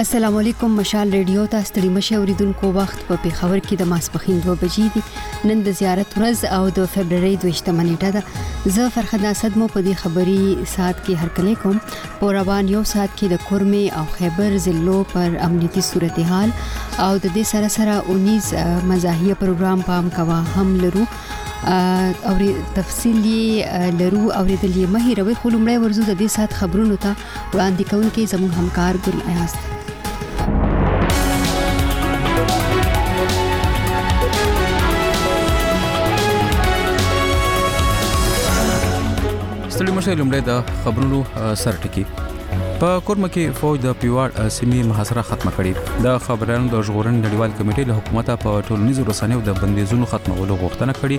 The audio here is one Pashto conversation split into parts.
السلام علیکم مشال ریډیو ته ستړي مشه اوریدونکو وخت په پیښور کې د ماسپخین 2 بجې دي نن د زیارت ورځ او د فبرवरी 28مه نیټه ده زه فرخد اسد مو په دې خبري سات کې هرکلی کوم په روان یو سات کې د کورمه او خیبر ضلعو پر امنیتي صورتحال او د دې سره سره 19 مزاحیه پروګرام پام کوا هم لرو او تفصیلی لرو اوریدلې مهیروي خلومړی ورزو د دې سات خبرونو ته وړاندې کوونکی زموږ همکار ګل ایاز دی ستړي مشه لومړی د خبرونو سرټکی په کورمه کې فوج د پیواړ سیمې محاصره ختمه کړې د خبرانو د ژغورنې نړیوال کمیټې له حکومت په ټولنیزو رسنیو د بندیزونو ختمولو غوښتنه کړې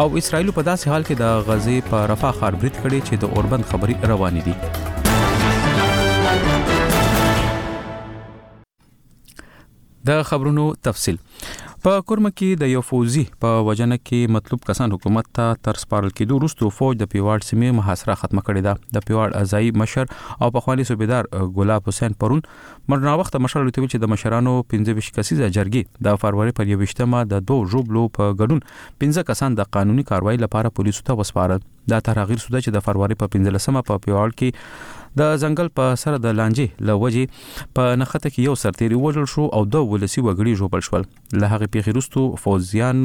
او اسرایل په داسې حال کې د غزې په رفاه ښار برید کړی چې د اوربند خبري روانې دي د خبرونو تفصيل په کورمه کې د یو فوزي په وجنه کې مطلوب کسان حکومت ته تر سپارل کېدو وروسته فوج د پیواړ سیمې محاصره ختمه کړې ده د پیواړ ازای مشر او پخوانی صوبیدار ګلاب حسین پرون موږ ناوخته مشر الوتوي چې د مشرانو پنځه ویشت کسیزه جرګې د فرورۍ پر یوویشت مه د دوو ژوبلو په ګډون پنځه کسان د قانوني کاروایۍ لپاره پولیسو ته وسپارل. دا طرح غیر سوده چې د فرورۍ په پنځلس مه په پیواړ کې د ځنګل په سره د لانجې له وجې په نښته کې یو سرتیری وژل شو او دوه ولسی وګړي ژوبل شول له هغې پیښې وروسته فوځیان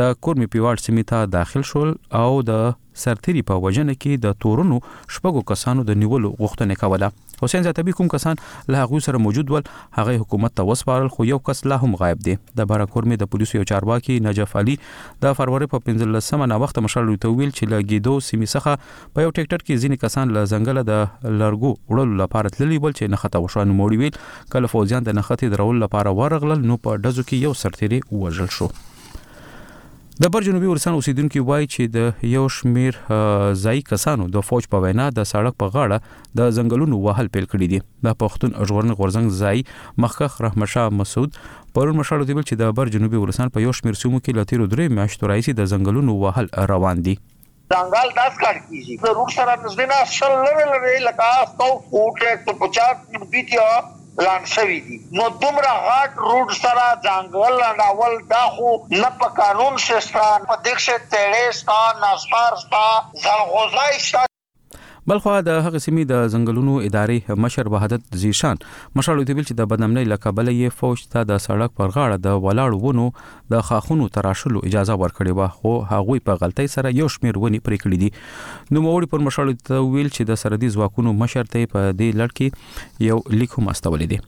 د کورمې پیواړ سیمې ته داخل شول او د سرتېري په وژنه کې د تورنو شپږو کسانو د نیولو غوښتنه یې کوله. حسین زیاتوي، کوم کسان له هغوی سره موجود ول، هغه یې حکومت ته وسپارل، خو یو کس لا هم غایب دی. د بره کورمې د پولیسو یو چارواکي نجف علي د فرورۍ په پنځلس مه ناوخته مشرانو ته وویل چې له ګیدو سیمې څخه په یو ټکټر کې ځینې کسان له ځنګله د لرګو وړلو لپاره تللي ول چې نښته وشوه. نوموړي ویل، کله فوځیان د نښتې درولو لپاره ورغلل، نو په ډزو کې یو سرتېری ووژل شو. د بر جنوبي ورسان اوسیدونکي وایي چې د یو شمیر ځایي کسانو د فوج په وینا د سړک په غاړه د ځنګلونو وهل پیل کړي دي د پښتون ژغورنې غورځنګ ځای مخکخ رحمت شاه مسعود پرون مشاړو دی چې د بر جنوبي ورسان په یو شمیر سیمو کې لتیرو درې میاشتو راځي د ځنګلونو وهل روان دي ځنګل ته ښکار کېږي. د روټ سره نږدې ناست شل لرې لرې لکه سو فوټ یا اکسو پچاس فوټ بیت یا لنډ شوي دي. نو دومره غټ روټ سره ځنګل لنډول دا خو نه په قانون کښې شته، په دې کښې تېړې شته، نسپار شته، ځلغوزی شته، بلخوا د هغې سیمې د ځنګلونو ادارې مشر وحدت زیشان مشالو ته ویل چې د بدامنۍ لکبلې یې فوج ته د سړک پر غاړه د ولاړ ونو د خاخونو تراشلو اجازه ورکړې و خو هغوی په غلطۍ سره یو شمیر ونی پرې کړې دي نو موري پر مشالو ته ویل چې د سرحدي ځواکونو مشر ته په دې لړ کې یو لیک هم استولې دي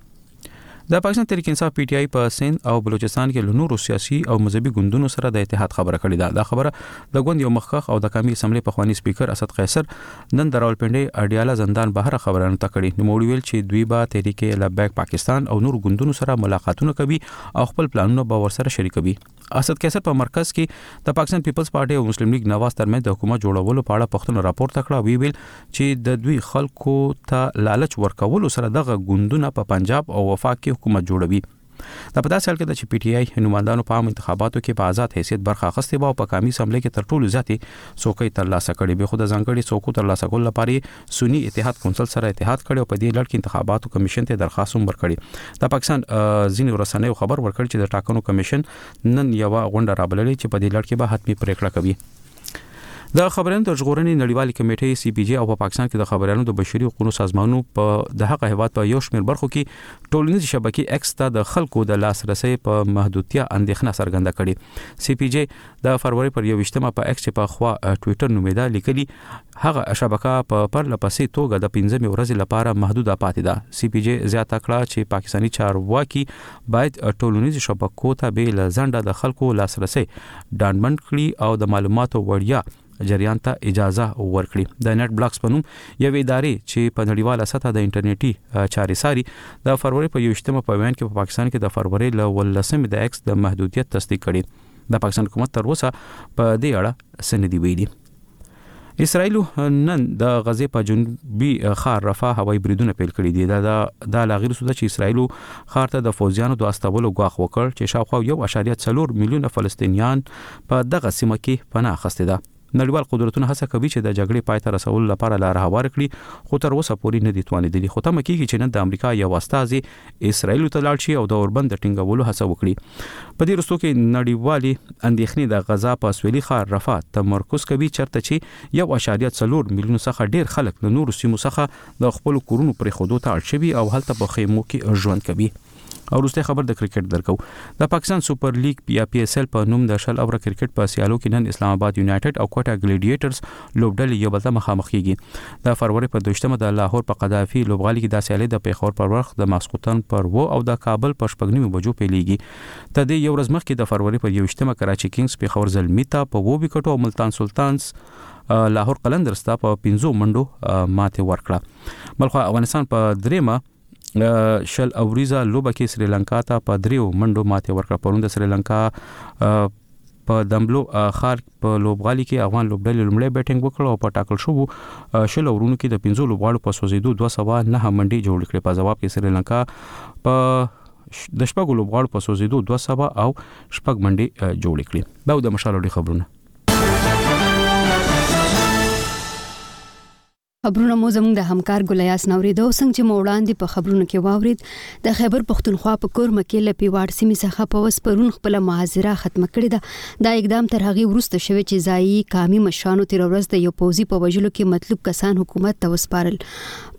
د پاکستان تحریک انصاف پی ټی آی په سند او بلوچستان کې له نورو سیاسي او مذهبي ګوندونو سره د اتحاد خبره کړې ده دا خبره د ګوند یو مخکښ او د قامي اسمبلی پخوانی سپیکر اسد قیصر نن د راولپنډۍ اډیاله زندان بهر خبرانو ته کړې نوموړي ویل چې دوی به تحریک لبیک پاکستان او نور ګوندونو سره ملاقاتونه کوي او خپل پلانونه به ورسره شریکوي اسد قیصر په مرکز کې د پاکستان پیپلز پارټي او مسلم لیگ نواز ترمنځ د حکومت جوړولو په اړه پښتنه راپورته کړه وی ویل چې د دوی خلکو ته لالچ ورکولو سره دغه ګوندونه په پنجاب او وفاق کې حکومت جوړوي دا په داسې حال کې ده چې پی ټی آی نوماندانو په عام انتخاباتو کې په آزاد حیثیت برخه اخیستې و او په قامي اسمبلی کې تر ټولو زیاتې څوکۍ ترلاسه کړې به خو د ځانګړي څوکو ترلاسه کولو لپاره سني اتحاد کونسل سره اتحاد کړي او په دې لړ کې انتخاباتو کمیشن ته درخواست هم ورکړي د پاکستان ځینې رسنیو خبر ورکړ چې د ټاکنو کمیشن نن یو غونډه رابللې چې په دې لړ کې به حتمی پریکړه کوي د خبرونو د ژغورنې نړیوالې کمیټې سی پی جی او په پاکستان کې د خبرونو د بشري حقوقو سازمانونو په د هغه هواد په یو شمېر برخو کې ټولنیز شبکې ایکس ته د خلکو د لاسرسي په محدودتیا اندېښنه څرګنده کړې سی پی جی د فروری پر 21مه په ایکس په خوا ټوئیټر نومیدا لیکلي هغه شبکه په پرله پسې توګه د پنځمې ورځې لپاره محدوده پاتې ده. سي پي جي زیاته کړه چې پاکستاني چارواکي باید ټولنیزو شبکو ته بې له ځنډه د خلکو لاسرسی ډاډمن کړي او د معلوماتو وړیا جریان ته اجازه ورکړي. د نېټ بلاکس په نوم یوې ادارې چې په نړیواله سطح د انټرنیټي چارې څاري، د فروری په یوویشتمه په ویاند کې په پاکستان کې د فروری له اوولسمې د ایکس د محدودیت تصدیق کړی. د پاکستان حکومت تر اوسه په دې اړه څه نه دي ویلي. اسرائیل نن د غزې په جنوبي ښار رفاه هوایي بریدونه پیل کړي دي دا دا لاغیر سوده چې اسرائیل ښار ته د فوجیانو د استولو غواخ وکړ چې شاوخوا 1.4 میلیون فلسطینیان په دغه سیمه کې پناه خسته ده نړیوال قدرتونه هڅه کوي چې د جګړې پای ته رسولو لپاره لار هواره کړي خو تر اوسه پورې نه دي توانېدلي خو تمه کیږي چې نن د امریکا یو استاذ اسرایل ته لاړ شي او د اوربند د ټینګولو هڅه وکړي په دې وروستو کې نړیوالې اندېښنې د غزا په سویلي ښار رفا تمرکز کوي چرته چې یو اشاریه څلور میلیون څخه ډیر خلک له نورو سیمو څخه د خپل کورونو پرېښودو ته اړ شوي او هلته په خیمو کې ژوند کوي او وروستی خبر د کرکټ درکو د پاکستان سپر لیګ یا پی ایس ایل په نوم د شل اوره کرکټ په سیالو کې نن اسلام آباد یونایټډ او کوټه ګلیډیټرز لوبډلې یو بل ته مخامخ کېږي. د فرورۍ په دویشت مه د لاهور په قذافي لوبغالي کې دا سیالۍ د پېښور پر وخت د ماسخوتن پر اوو او د کابل پر شپږ نیمې بجو پیلېږي. تر دې یو ورځ مخکې د فرورۍ پر یوویشت مه کراچي کینګز پېښور زلمي ته په اوو ویکټو او ملتان سلطانز لاهور قلندرز ته په پنځو منډو ماتې ورکړه. بلخوا افغانستان په درېیمه، شل اوریزه لوبه کې سریلانکا ته په دریو منډو ماته ورکړه پرون د سریلانکا په دمبلو خار په لوبغالي کې افغان لوبډلې لومړی بیټینګ وکړ او په ټاکل شوو شل اورونو کې د 15 لوبغاړو په سوزیدو 209 منډي جوړ کړې په جواب کې سریلانکا په د شپږو لوبغاړو په سوزیدو 200 او شپږ منډي جوړ کړې دا د مشالو خبرونه خبرونه مو زموږ د همکار ګل ایاس نه اورېده او څنګه چې مو وړاندې په خبرونو کې واورېد، د خیبر پښتونخوا په کورمه کې له پیواړ سیمې څخه پوځ پرون خپله محاضره ختمه کړې ده. دا اقدام تر هغې وروسته شوی چې ځايي قامي مشرانو تېره ورځ د یو پوځي په وژلو کې مطلوب کسان حکومت ته وسپارل.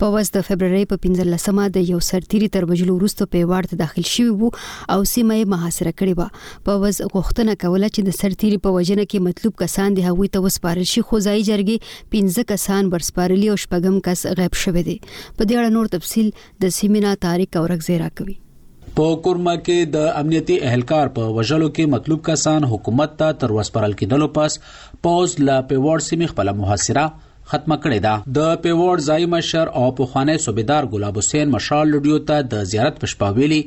پوځ د فبرورۍ په پنځلسمه د یو سرتیري تر وژلو وروسته پیواړ ته داخل شوي وو او سیمه یې محاصره کړې وه. پوځ غوښتنه کوله چې د سرتیري په وژنه کې مطلوب کسان دې هغوی ته وسپارل شي خو ځايي جرګې پنځه کسان ورسپارلي او شپږم کس غیب شوی دی په دې اړه نور تفصیل د سیمینا طارق اورکزی راکوي په کورما کې د امنیتي اهلکار په وژلو کې مطلوب کسان حکومت ته تر وسپارل کېدلو پس پوز لا پیوړ سیمه خپل محاصره ختمه کړې ده د پیوړ ځای مشر او په خوانی صوبیدار ګلاب حسین مشال لډیو ته د زیارت پښپاویلی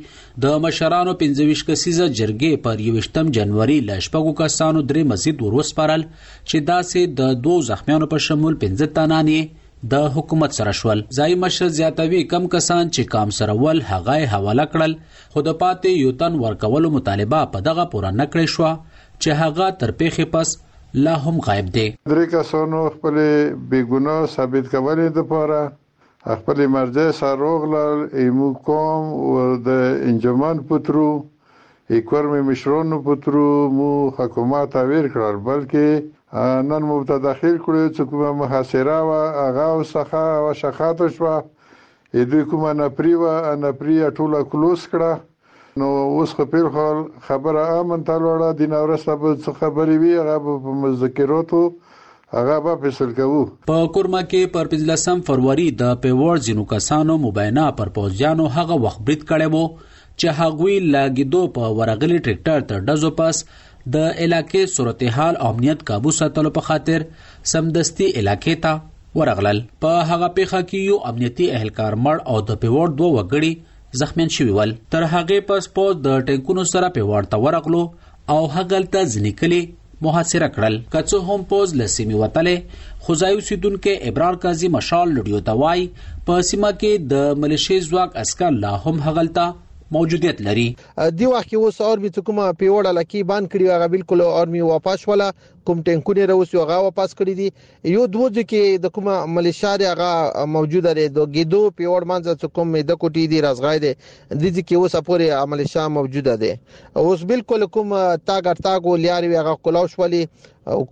د مشرانو 25 کسیزه جرګې پر 21 جنوري ل شپږو کسانو درې مسجد وروسپارل چې داسې د دوو زخمیانو په شمول پنځه تنان یې د حکومت سره شول ځای مشر زیاتوي کم کسان چې کام سره ول هغه حواله کړل خو د پاتې یو تن ورکولو مطالبه په دغه پوره نکړې شو چې هغه تر پیښې پس لا هم غایب دی درې کسانو خپل بیګناه ثابت کولې لپاره خپلې مردې سره روغ لال ایمو کوم و د انجمن پترو ایکور می مشرونو پترو مو حکومت اویر کړل بلکې نن مو ته داخل کړو چې کومه محاصره و هغه او سخه او شخات شوه دوی کومه نپری و نپری ټوله کلوس کړه نو اوس خو پیر خال خبره امن ته لوړه دینه ورسته به څه خبرې وي هغه به په مذکراتو هغه به فیصل کوو په کورما کې پر 15 فروری د پیوړ ځینو کسانو مبینه پر پوځیانو هغه وخت برید کړی وو چې هغوی لا ګیدو په ورغلي ټریکټر تر ډزو پس د علاقې صورتحال او امنیت کابو ساتلو په خاطر سمدستي علاقې ته ورغلل په هغه پیښه کې یو امنیتي اهلکار مړ او د پیوړ دوه وګړي زخمیان شوي ول تر هغې پس پوځ د ټانکونو سره پیواړ ته ورغلو او هغلته ځینې کلي محاصره کړل که څه هم پوځ له سیمې وتلی خو ځای اوسیدونکی ابرار قاضي مشال لډیو ته وایي په سیمه کې د ملیشې ځواک عسکر لا هم هغلته موجودیت لري دی وخت کې اوس اور بیت کومه پیوړه لکی بان کړی هغه بالکل اور می واپس ولا کوم ټینکونه روسي هغه واپس کړی دي یو دوه ځو کې د کومه ملیشا دی هغه موجوده دی د ګیدو پیوړ منځ څه کوم میده کوټی دی رازغای دی د دې کې اوسه پورې ملیشا موجوده دی اوس بالکل کوم تاګ ارتاګ ولیار وی هغه کلاو شولې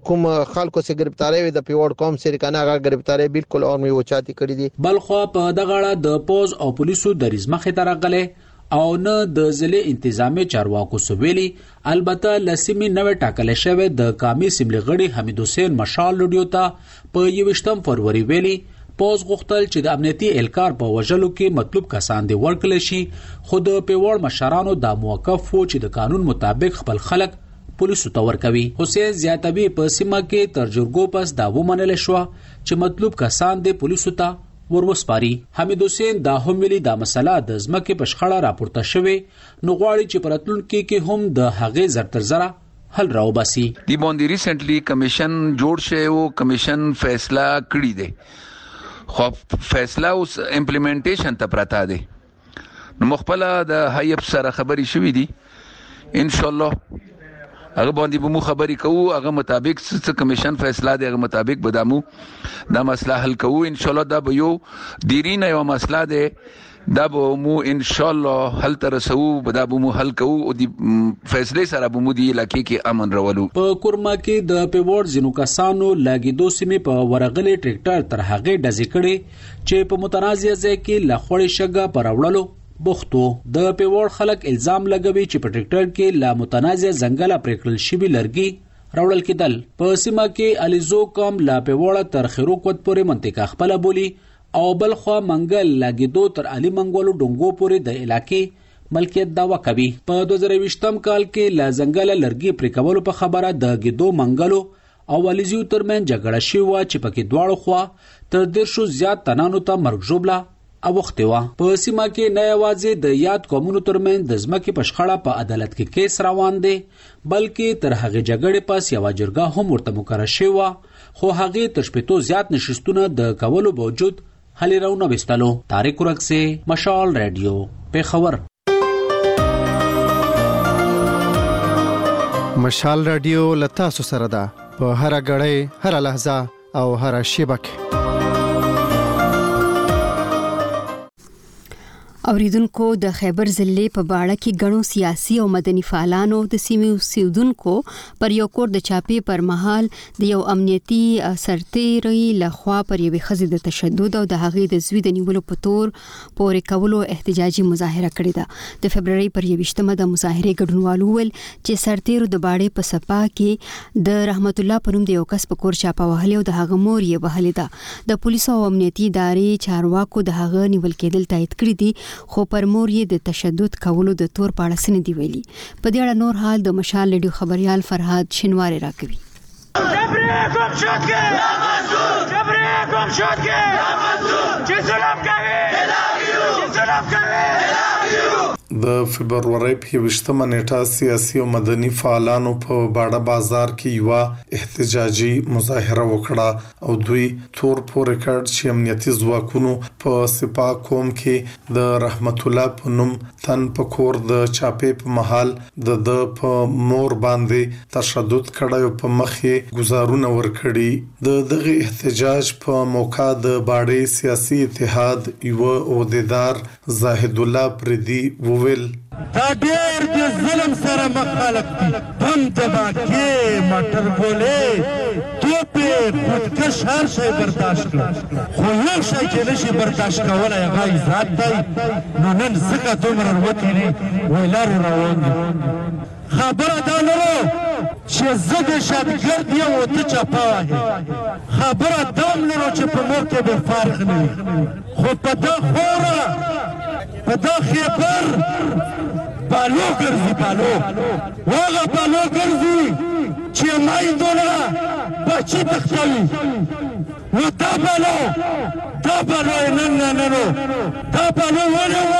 کوم خلکو سره گرفتاری وي د پیوړ قوم سره کنه غا گرفتاری بالکل اور می وچاتی کړی دي بلخو په دغه اړه د پوز او پولیسو د ریزمخې ترغله او نه د ضلع انتظامی چارواکو څه ویلي البته له سیمې نوې ټاکل شوی د کامي سیملې غړي حمید حسین مشال رډیو ته په یوشتم فروری ویلي پوز غوښتل چې د امنیتي الکار په وژلو کې مطلوب کسان دی ورکل شي خو د پیوړ مشرانو دا موقف وو چې د قانون مطابق خپل خلک پولیسو ته ورکوي حسین زیاتوي په سیمه کې تر جرګو پس دا ومنل شو چې مطلوب کسان دی پولیسو ته وروسپاري حمید حسین دا هم ویلي دا مسله د ځمکې په شخړه راپورته شوې نو غواړي چې په راتلونکي کې هم د هغې زر تر زره حل راوباسي دی باندې ریسنټلی کمیشن جوړ شوی او کمیشن فیصله کړې ده خو فیصله اوس امپلیمنټیشن ته پراته ده نو مخبل د هیب سره خبري شوې دي ان شاء الله هغه باندې به مو خبرې کوو هغه مطابق څه کمیشن فیصله دی هغه مطابق به دمو دا مسله حل کوو ان شاء الله دا به یو دیرین یو مسله ده دا به مو ان شاء الله حل تر رسو دا به مو حل کوو او د فیصله سره به مو دی علاقې کې امن راولو په کورما کې د پیوړ زینو کسانو لاګي دوه سیمه په ورغلې ټریکټر تر هغه ډزې کړې چې په متنازع ځای کې له خړې شګه په راوړلو بوخت وو د پیوړ خلک الزام لګوي چې په ټریکټر کې له متنازع ځنګله پرې کړل شوي لرګي راوړل کېدل په سیمه کې علیزو قوم له پیوړه تر خیروکوت پورې منطقه خپله بولي او بلخوا منګل له ګیدو تر علي منګولو ډونګو پورې د علاقې ملکیت داوا کوي په 2020 کال کې له ځنګله لرګي پرې کولو په خبره د ګیدو منګلو او علیزیو ترمنځ جګړه شوې وه چې پکې دواړو خوا تر دیرشو زیات تنانو ته مرګ ژوبله اوښتې وه په سیمه کې نه یوازې د یاد قومونو ترمنځ د ځمکې په شخړه په عدالت کې کیس روان دی بلکې تر هغې جګړې پس یوه جرګه هم ورته مقرره شوې وه خو هغې تر شپېتو زیات نشستونه د کولو باوجود هلې راو نه وستلو تاریخ ورک سه مشال رادیو پیښور مشال رادیو لتا سو سره ده په هر غړې هر لحظه او هر شیبه کې اوریدونکو د خیبر ضلع په باړه کې ګڼو سیاسي او مدني فعالانو د سیمې اوسیدونکو پر یو کور د چاپې پر مهال د یو امنیتي سرتیري لخوا پر یوې خزې د تشدد او د هغې د زوی د نیولو په تور پورې کولو احتجاجي مظاهره کړې ده د فبرورۍ پر یوشتمه د مظاهرې ګډونوالو ویل چې سرتیرو د باړې په سپا کې د رحمت الله په نوم د یو کس په کور چاپه وهلې او د هغه مور یې وهلې ده د پولیسو او امنیتي ادارې چارواکو د هغه نیول کېدل تایید کړي دي، خو پر مور یې د تشدد کولو د تور په اړه څه نه دي ویلي. په دې اړه نور حال د مشال رېډیو خبریال فرهاد شینواری راکوي. د فبرورۍ په یوویشت مه نېټه سیاسي او مدني فعالانو په باړه بازار کې یوه احتجاجي مظاهره وکړه. او دوی تور پورې کړ چې امنیتي ځواکونو په سپا کوم کې د رحمت الله په نوم تن په کور د چاپې په مهال د د په مور باندې تشدد کړی او په مخ یې گزارونه ورکړي د دغه احتجاج په موقع د باړې سیاسي اتحاد یوه عهدیدار زاهدالله پردي وویل. دا ډېر د ظلم سره مخ خلک دي، بم، دباکې، مټر ګولې، توپې، خودکش هر شی برداشت کړه، خو یو شی چې نه شي برداشت کولای هغه عزات دی، نو نن ځکه دومره روتېري ویلرو روان دي، خبره دا نه ده چې زه دهشتګرد یم او ته چپه وهې، خبره دا هم نه ده چې په موږ کې به فرق نه وي. خو په دا خوره په دا خیبر بالو ګرځي بالو واغه بالو ګرځي چې مای دونه بچی تختوي نو دا بالو دا بالو نن نه نه نو دا بالو ونه و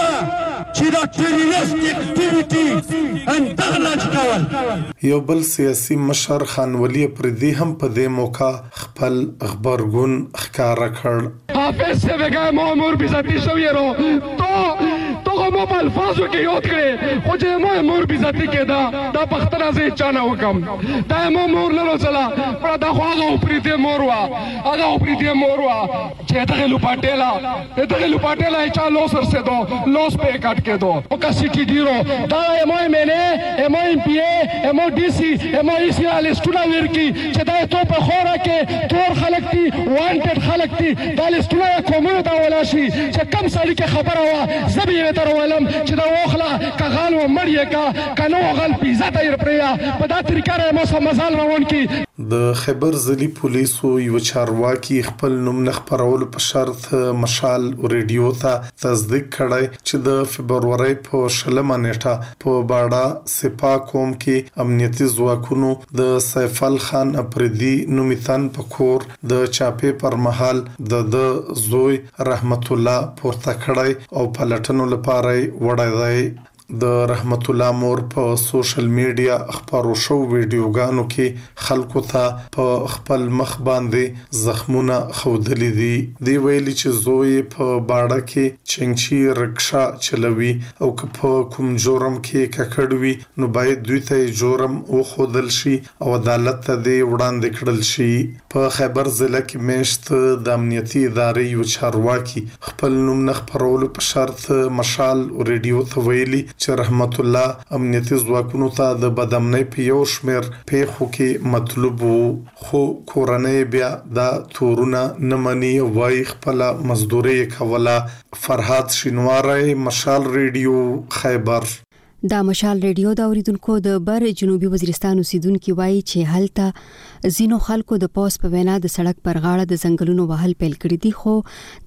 چې دا ټریلیست اکټیویټي ان دغه لاج کول یو بل سیاسي مشر خان ولی پردي هم په دې موقع خپل غبرګون ښکاره کړ. حافظ صیب وې که مو مور بیزتی شوې رو تو تو خو مو په الفاظو کې یود کړې خو چې مو مور بیزتی کېده دا پختنه زه چا نه وکم دا مو مور نه روزله مړه دا خو هغه اوپریتې مور وه هغه اوپریتې مور وه. چې دغه لوپاټېلا دغه لوپاټېلا یې چا لوس رسېدو لوس په کټ کېدو او کا سټي ډیرو دا امو ایم ان اے امو ایم پی اے امو ډي سي امو ای سي ال استونه ویر کی چې دا تو په خورا کې تور خلک دي وانټډ خلک دي دا لستونه کومو دا ولا شي چې کم سړی کې خبره وا زبې یې تر ولم چې دا وخلا کغال و مړی کا کنو غل پیزه تیر پریا په دا طریقه را مو سم مزال روان کی د خیبر ضلعي پولیسو یوه چارواکي خپل نوم نه خپرولو په شرط مشال ریډیو ته تصدیق کړی چې د فبرورۍ په شلمه نیټه په باړه سپا قوم کې امنیتي ځواکونو د سیفل خان اپریدي نومي تن په کور د چاپې پر مهال د ده زوی رحمت الله پورته کړی او پلټنو لپاره یې وړی دی. د رحمت الله مور په سوشل میډیا خپرو شوو ویډیوګانو کې خلکو ته په خپل مخ باندې زخمونه ښودلي دي. دې ویلي چې زوی یې په باړه کې چنګچي رکشا چلوي او که په کوم جرم کې ککړ وي نو باید دوی ته یې جرم وښودل شي او عدالت ته دې وړاندې کړل شي. په خیبر ضلع کې مېشت د امنیتي ادارې یو چارواکي خپل نوم نه خپرولو په شرط مشال رېډیو ته ویلي چې رحمت الله امنیتي ځواکونو ته د بدامنۍ په یو شمېر پېښو کې مطلوب و، خو کورنۍ یې بیا دا تورونه نه مني او وايي خپله مزدوري یې کوله. فرهاد شینواری، مشال رېډیو، خیبر. دا مشال ریډیو د اوریدونکو د بر جنوبي وزیرستان اوسیدونکو وایي چې هلته زینو خلکو د پوس په وینا د سړک پر غاړه د ځنګلونو وهل پیل کړی دي خو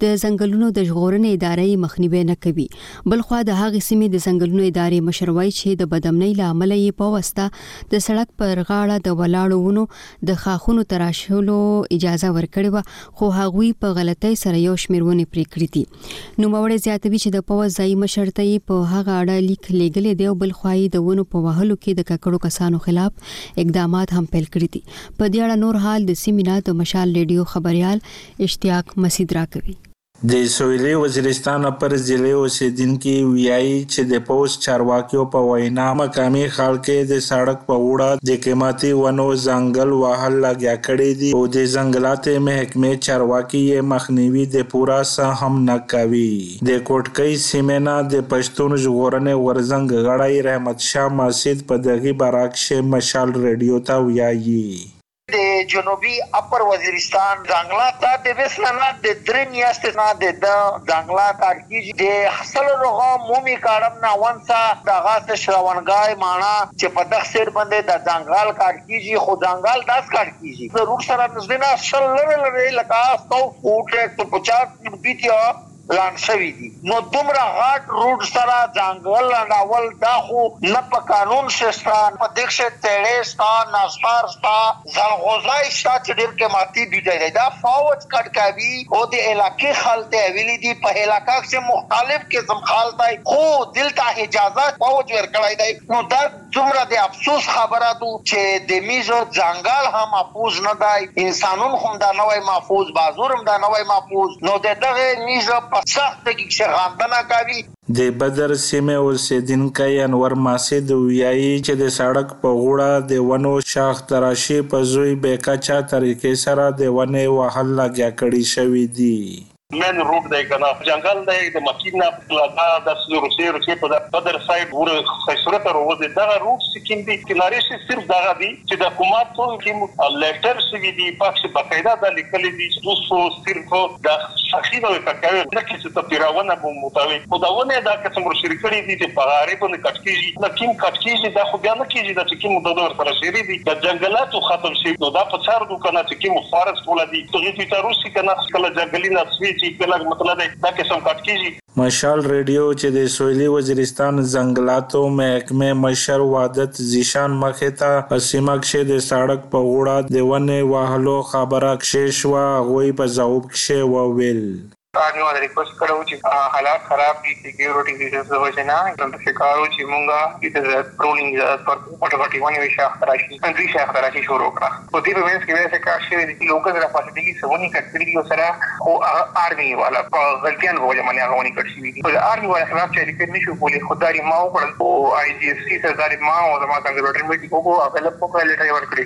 د ځنګلونو د ژغورنې ادارې مخنیوي نه کوي بل خو د هغې سیمې د ځنګلونو ادارې مشر وایي چې د بدامنۍ لامل یې په واسطه د سړک پر غاړه د ولاړو ونو د خاخونو تراشولو اجازه ورکړې و خو هغوی په غلطۍ سره یو شمیر ونې پرې کړې دي نوموړی زیاتوي چې د پوځ ځایي مشر ته یې په هغه اړه لیک لیږلی دی او بل خوا یې د ونو په وهلو کې د ککړو کسانو خلاف اقدامات هم پیل کړي دي په دې اړه نور حال د سیمې نه د مشال ریډیو خبریال اشتیاق مسید راکوي د سویلي وزیرستان پر ضلعې اوسېدونکي ویايي چې د پوځ چارواکيو په وينا مقامي خلک د سړک په غوړه د قيمتي ونو ځنګل وهل لګيا کړي دي او د ځنګلاتې محکمې چارواکي يې مخنيوي د پوره څه هم نه کوي. د کوټکۍ سيمې نه د پښتون ژغورنې غورځنګ غړی رحمت شاه مسيد په دغي باره کښې مشال ريډيو ته ويايي. د جنوبي اپر وزیرستان دانګلا کارت د ویس لناک د درې میاشتې نه د ده دانګلا کارت کیږي د خسلو رغه مومي کاړم نه ونسه دغه سه شراونګای ماڼه چې په دخ سیډ بندې د دانګال کارت کیږي خو دانګال داس کارت کیږي د روټ سره نزدې نه شل لرې لرې لکه سو فوټ ایک سو پچاس فوټ بیتیا لاند شوی دی نو دومره غاټ روډ سره ځانګل لنډاول دا خو نه په قانون کښې شته نه په دې کښې تیړې شته نازتار شته ځلغوزای شته چې ډیر قیماتی بیټی دی دا فوج کډ کاوی او د علاقی خال ته اویلی دی په علاقه کښې مختالف قسم خال دی خو دلته حجازه فوج ورکړی دی نو دا څومره د افسوس خبره دو چه د میز ځنګل هم محفوظ نه دی، انسانون هم دا نه وای محفوظ، بازور هم دا نه وای محفوظ، نو د دغه میز په سخت تګی کښې غندنه کوی. د بدر سیمې اوسېدنکی انور محسد ویایی چې د سړک په غوړه د ونو شاخ تراشی په زوی بې کچه طریقې سره د ونې وهل لګیا کړی شوی دی. مین روډ دی کنه جنګل دی د مکین نه لګا داس روسې روسې په بدر سایډ ور خیسره ته روزي دغه روډ سکیم دی کنارې سي صرف دغه دی چې د حکومت ټول ټیم لیټر سوي دی پکښې باقاعده دا لیکلي دی چې اوس خو صرف د سخي نوې کټکوي نه کي چې ته پیرا ونه مو متوي خو دا ونې دا قسم روشري کړي دی چې په غارې باندې کټ کیږي نه کیم کټ کیږي دا خو بیا نه کیږي دا چې کیم د ورسره شري دی د جنګلاتو ختم شي نو دا په څار کنه چې کیم فارست ولا دي تو هیڅ ویتا روسی کنه کله جګلی نه سوی چې کله مطلب دی دا قسم کاټ کیږي. مشال رېډيو چې د سويلي وزيرستان ځنګلاتو محکمې مشر وحدت ذيشان مخې ته په سيمه کښې د سړک په غوړه د ونې وهلو خبره کښې شوه هغوي په ځوب کښې وويل. سار نواز ریکوست کړی وو چی حالات خراب دی سیکیورټی ریزنز د وجه نه نو د پکار وو چی مونږ ته د ډرونینګ اجازت ورکړی فوټو فوټی ونی وی شاخ ته راشی نو دوی شاخ ته راشی شروع کړه خو دی په منځ کی بیا څه کار شوی دی چی لوکلز را پاسیدلی څه ونی کټ کړی دی او سره خو هغه آرمی والا په غلطیانو په وجه باندی هغه ونی کټ شوی دی نو د آرمی والا خلاف چا ریپیر نشو کولی خو دا ری ما وکړل او آی جی ایف سی سره دا ری ما او زما کنزرویټر میټینګ وکړو هغه له پوکړه لیټری ورکړی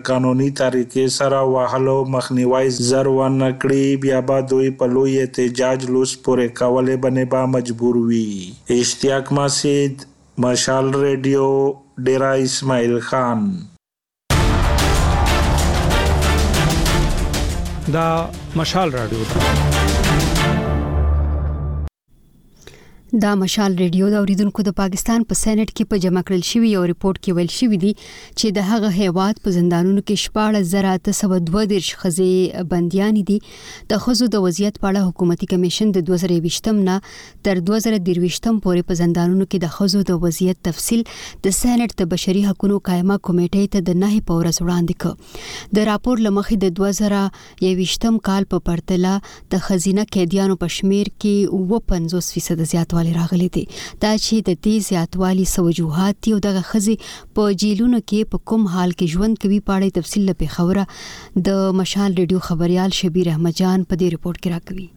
قانوني طریقې سره وهلو مخنیوی زر ونه کړي بیا به دوی په لوی احتجاج لوڅ پورې کولې بنې به مجبور وي. اشتیاق مسید، مشال ریډیو، ډیره اسماعیل خان. دا مشال راډیو ده. دا مشال ریډیو د اوریدونکو د پاکستان په سېنات کې په جمع کړل شوی یو ریپورت کې ویل شوی دی چې د هغه هیواد په زندانونو کې 14822 خزې بنديان دي د خزو د وضعیت په اړه حکومتي کمیشن د 2020 نه تر 2023 پورې په زندانونو کې د خزو د وضعیت تفصیل د سېنات د بشري حقوقو قائمه کمیټې ته د نه په ورځ وړاندې کړ د راپور لمخې د 2000 یوویشتم کال په پرتله د ښځینه قیدیانو په شمیر کې اووه پنځوس فیصده زیاتوالی راغلی دی دا چې د دې زیاتوالي څه وجوهات دي او دغه ښځې په جیلونو کې په کوم حال کې ژوند کوي په اړه یې تفصیل له پېښوره د مشال ریډیو خبریال شبیر احمد جان په دې رپورټ کې راکوي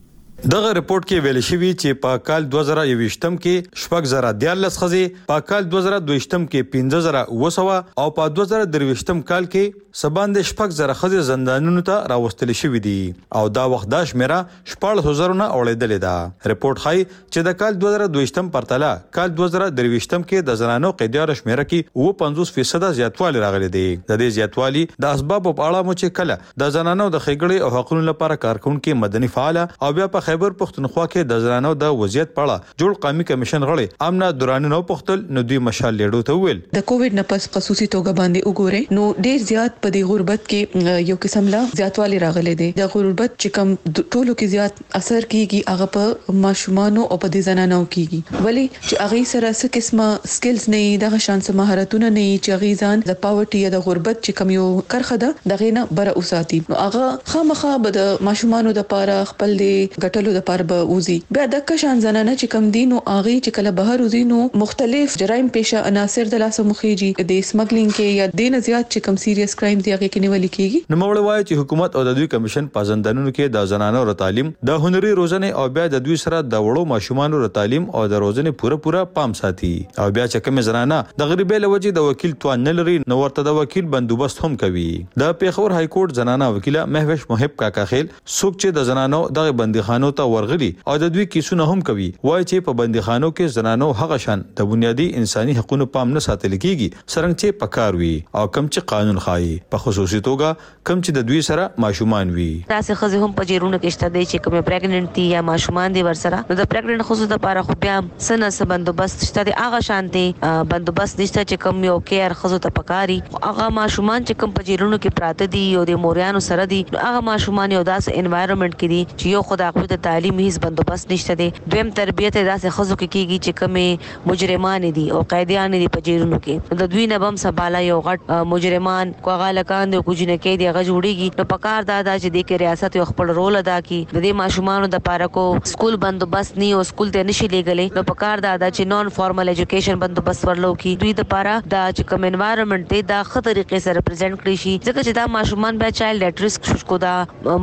دغه رپوټ کې ویل شوي چې په کال دوه زره یوویشتم کې شپږ زره دیارلس ښځې، په کال دوه زره دویشتم کې پنځه زره اووه سوه او په دوه زره درویشتم کال کې څه باندې شپږ زره ښځې زندانونو ته راوستل شوي دي او دا وخت دا شمیره شپاړسو زرو نه اوړیدلې ده. رپوټ ښايي چې د کال دوه زره دویشتم پرتله کال دوه زره درویشتم کې د زنانو قیدیانو شمیره کې اووه پنځوس فیصده زیاتوالی راغلی دی. د دې زیاتوالي د اسبابو په اړه مو چې کله د زنانو د ښېګړې او حقونو لپاره کارکوونکې مدني فعاله او بیا په خیبر پښتونخوا کې د زنانو د وضعیت په اړه جوړ قامي کمېشن غړې امنه دراني نه وپوښتل نو دوی مشال لېډو ته وویل. د کوویډ نه پس خصوصي توګه باندې وګورئ نو ډېر زیات په دې غربت کې یو قسم له زیاتوالی راغلی دی. د غربت چې کوم ټولو کې زیات اثر کیږي هغه په ماشومانو او په دې زنانو کیږي ولې چې هغوی سره څه قسمه سکیلز نه یي دغه شان څه مهارتونه نه یي چې هغوی ځان د پاورټي یا د غربت چې کوم یو کرښه ده د هغې نه بره وساتي نو هغه خامخا به د ماشومانو د پاره خپل دې ګټلو د پاره به وځي بیا دکه شان زنانه چې کوم دي نو هغوی چې کله بهر وځي نو مختلف جرایم پیشه عناصر د لاسه مو خیژي دې سمګلینګ کې یا دې نه زیات چې کوم سیریس کرایمز دي هغې کې نیولي کیږي. نوموړې وايي چې حکومت او د دوی کمیسیون مشن په زندانونو کې د زنانو له تعلیم، د هنري روزنې او بیا د دوی سره د وړو ماشومانو له تعلیم او د روزنې پوره پوره پام ساتي او بیا چې کومې زنانه د غریبۍ له وجې د وکیل توان نه لري نو ورته د وکیل بندوبست هم کوي. د پېښور های کورټ زنانه وکیله مهوش محب کاکاخېل څوک چې د زنانو دغې بندیخانو ته ورغلي او د دوی کېسونه هم کوي وايي چې په بندیخانو کې زنانو هغه شان د بنیادي انساني حقونو پام نه ساتل کېږي څرنګ چې په کار وي او کوم چې قانون ښايي په خصوصي توګه کوم چې د دوی سره ماشومان وي. داسې ښځې هم په جېلونو کې شته دي چې کومې پرېګننټ دي یا ماشومان دي ورسره، نو د پرېګننټ ښځو لپاره خو بیا هم څه نه څه بندوبست شته دي، هغه شانتې بندوبست نشته چې کوم یو کېئر ښځو ته پکار وي، خو هغه ماشومان چې کوم په جېلونو کې پراته دي او د موریانو سره دي، نو هغه ماشومان یو داسې انوایرمنټ کې دي چې یو خو د هغوی د تعلیم هېڅ بندوبست نشته دی، دویم تربیت یې داسې ښځو کې کېږي چې کومې مجرمانې دي او قیدیانې دي په جیلونو کې نو د دوی نه به هم سبا لا یو غټ مجرمان که هغه هلکان دي او که جینکۍ دي هغه جوړیږي نو پکار دا ده چې دې کې ریاست یو خپل رول ادا کړي د دې ماشومانو د پاره که سکول بندوبست نی او سکول ته نشي لیږلی نو پکار دا ده چې نان فارمل ایجوکیشن بندوبست ورله وکړي دوی د پاره دا چې کوم انوایرمنټ دی دا ښه طریقې سره پریزنټ کړی شي ځکه چې دا ماشومان بیا چایلډ ایټ ریسک شو که دا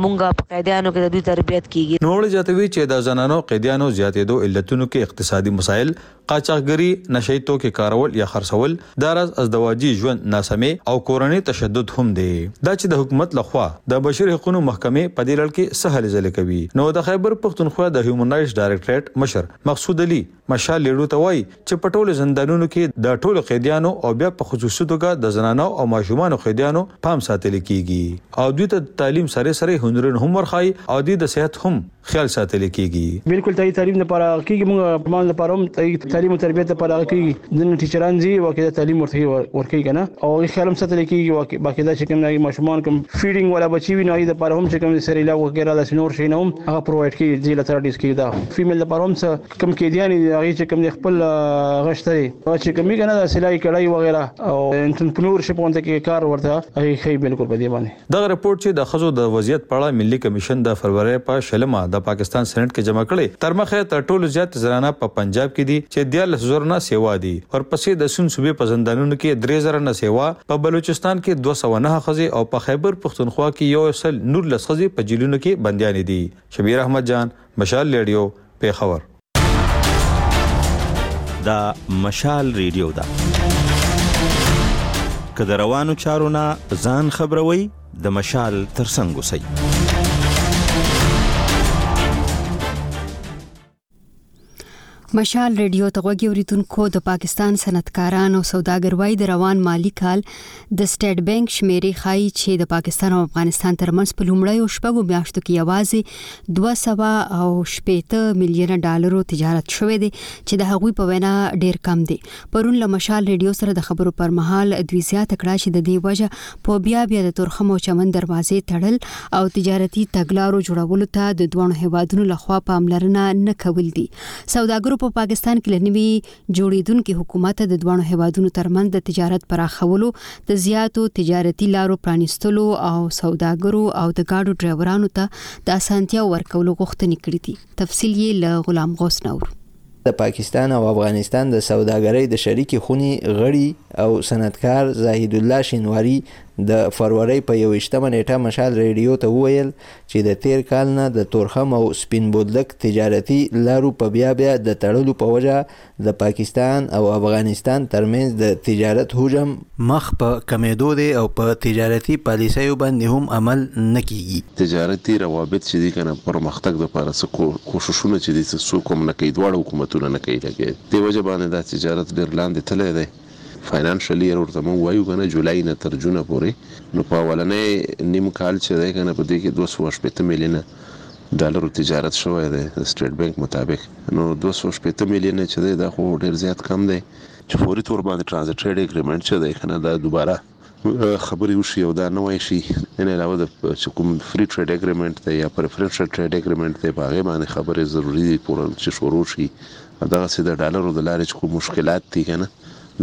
مونږ په قیدیانو کې د دوی تربیت کیږي. نوموړی زیاتوي چې د زنانو قیدیانو زیاتیدو علتونو کې اقتصادي مسایل، قاچاقګري، نشه یي توکي کارول یا خرڅول، داراز ازدواجي ژوند ناسمې او کورنی تشدد هم دی. دا چې د حکومت له خوا د بشري حقونو محکمې په دې لړ کې څه هلې ځلې کوي نو د خیبر پښتونخوا د هیومن رایټس ډایرکټریټ مشر مقصود علي، مشال لېړو ته وايي چې په ټولو زندانونو کې د ټولو قیدیانو او بیا په خصوصي توګه د زنانو او ماشومانو قیدیانو پام ساتل کېږي او دوی ته د تعلیم سره سره هنرونه هم ورښايي او دوی د صحت هم خیال ساتل کېږي. بلکل تايي تعلیم لپاره هغه کېږي مونږ ماشومانو لپاره هم تايي تعلیم او تربیت لپاره هغه کېږي ځینې ټیچران ځي واقعدا تعلیم ورته هغوی ورکوي که نه او هغوی خیال هم ساتل کېږي واقع باقعدا چې کوم د هغوی ماشومان کوم فیډینګ والا بچي وي نو هغوی لپاره هم چې کوم سریلاک وغیره داسې نور شیونه هم هغه پرووایډ کېږي ځې لتراډیس کېږي دا فیمیل لپاره هم څه کوم قیدیان دي هغه چې کوم خپل غشته دي او چې کومي کنه د سلای کړای وغیرہ او انټرپرنور شپ اونته کې کار ورته هغه خې بالکل په دې باندې دغه رپورت چې د خزو د وضعیت په اړه ملي کمیشن د فروری په شلمه د پاکستان سېنېټ کې جمع کړي تر مخه تر ټولو زیات زنانه په پنجاب کې دي چې 14000 نه سیوا دي ورپسې د سن صوبې په زندانونو کې 3000 نه سیوا په بلوچستان کې 209 خزې او په خیبر پښتونخوا کې یو سل نور لس خزې په جیلونو کې بندیانې دي شبیر احمد جان مشال لیډیو پېښور. دا مشال ریډیو ده. که د روانو چارو نه ځان خبروئ، د مشال تر څنګ اوسئ. مشال ریډیو ته غوږی اوریدونکو د پاکستان صنعتکاران او سوداګر وای د روان مالی کال د سټیټ بانک شمیرې ښایي چې د پاکستان او افغانستان ترمنځ په لومړیو شپږو میاشتو کې یوازې 200 او شپېته میلیونه ډالرو تجارت شوی دی چې د هغوی په وینا ډیر کم دی پرون له مشال ریډیو سره د خبرو پر مهال دوی زیاته کړه چې د دې وجه په بیا بیا د تورخم او چمن دروازې تړل او تجارتي تګلارو جوړولو ته د دوه هیوادونو لخوا پاملرنه نه کول دي سوداګرو په پاکستان کې لنوي جوړېدونکي حکومت د دواړو هیوادونو ترمنځ د تجارت پراخولو، د زیاتو تجارتي لارو پرانیستلو او سوداګرو او د ګاډو ډرایورانو ته د اسانتیاو ورکولو غوښتنې کړې دي. تفصیل یې له غلام غوث نه اورو. د پاکستان او افغانستان د سوداګرۍ د شریکې خونې غړي او صنعتکار زاهدالله شینواري د فرورۍ په یوویشتمه نېټه مشال رېډیو ته وویل چې د تېر کال نه د تورخم او سپین بولدک تجارتي لارو په بیا بیا د تړلو په وجه د پاکستان او افغانستان ترمنځ د تجارت حجم مخ په کمېدو دی او په تجارتي پالیسیو باندې هم عمل نه کېږي. تجارتي روابط چې دي کنه پرمختګ لپاره څه کوششونه چې دي څه څوک هم نه کوي دواړه حکومتونه نه کوي لکه دې وجه باندې دا تجارت ډېر لاندې تللی دی. فاینانشل ییر ورته موږ وایو کنه جولای نه تر جونه پورې نو په اولنی نیم کال چې دی کنه په دې کې دوه سوه او شپېته میلیونه ډالرو تجارت شوی دی د سټیټ بانک مطابق نو دوه سوه او شپېته میلیونه چې دی دا خو ډیر زیات کم دی چې فوري تور باندې ټرانزیټ ټریډ اګریمنټ چې دی کنه دا دوباره خبرې وشي او دا نه وایې شي ان علاوه د چې کوم فري ټریډ اګریمنټ دی یا پریفرنشل ټریډ اګریمنټ دی په هغه باندې خبرې ضروری دی پوره چې شروع شي دغه سي د ډالرو د لارې چې کوم مشکلات دي کنه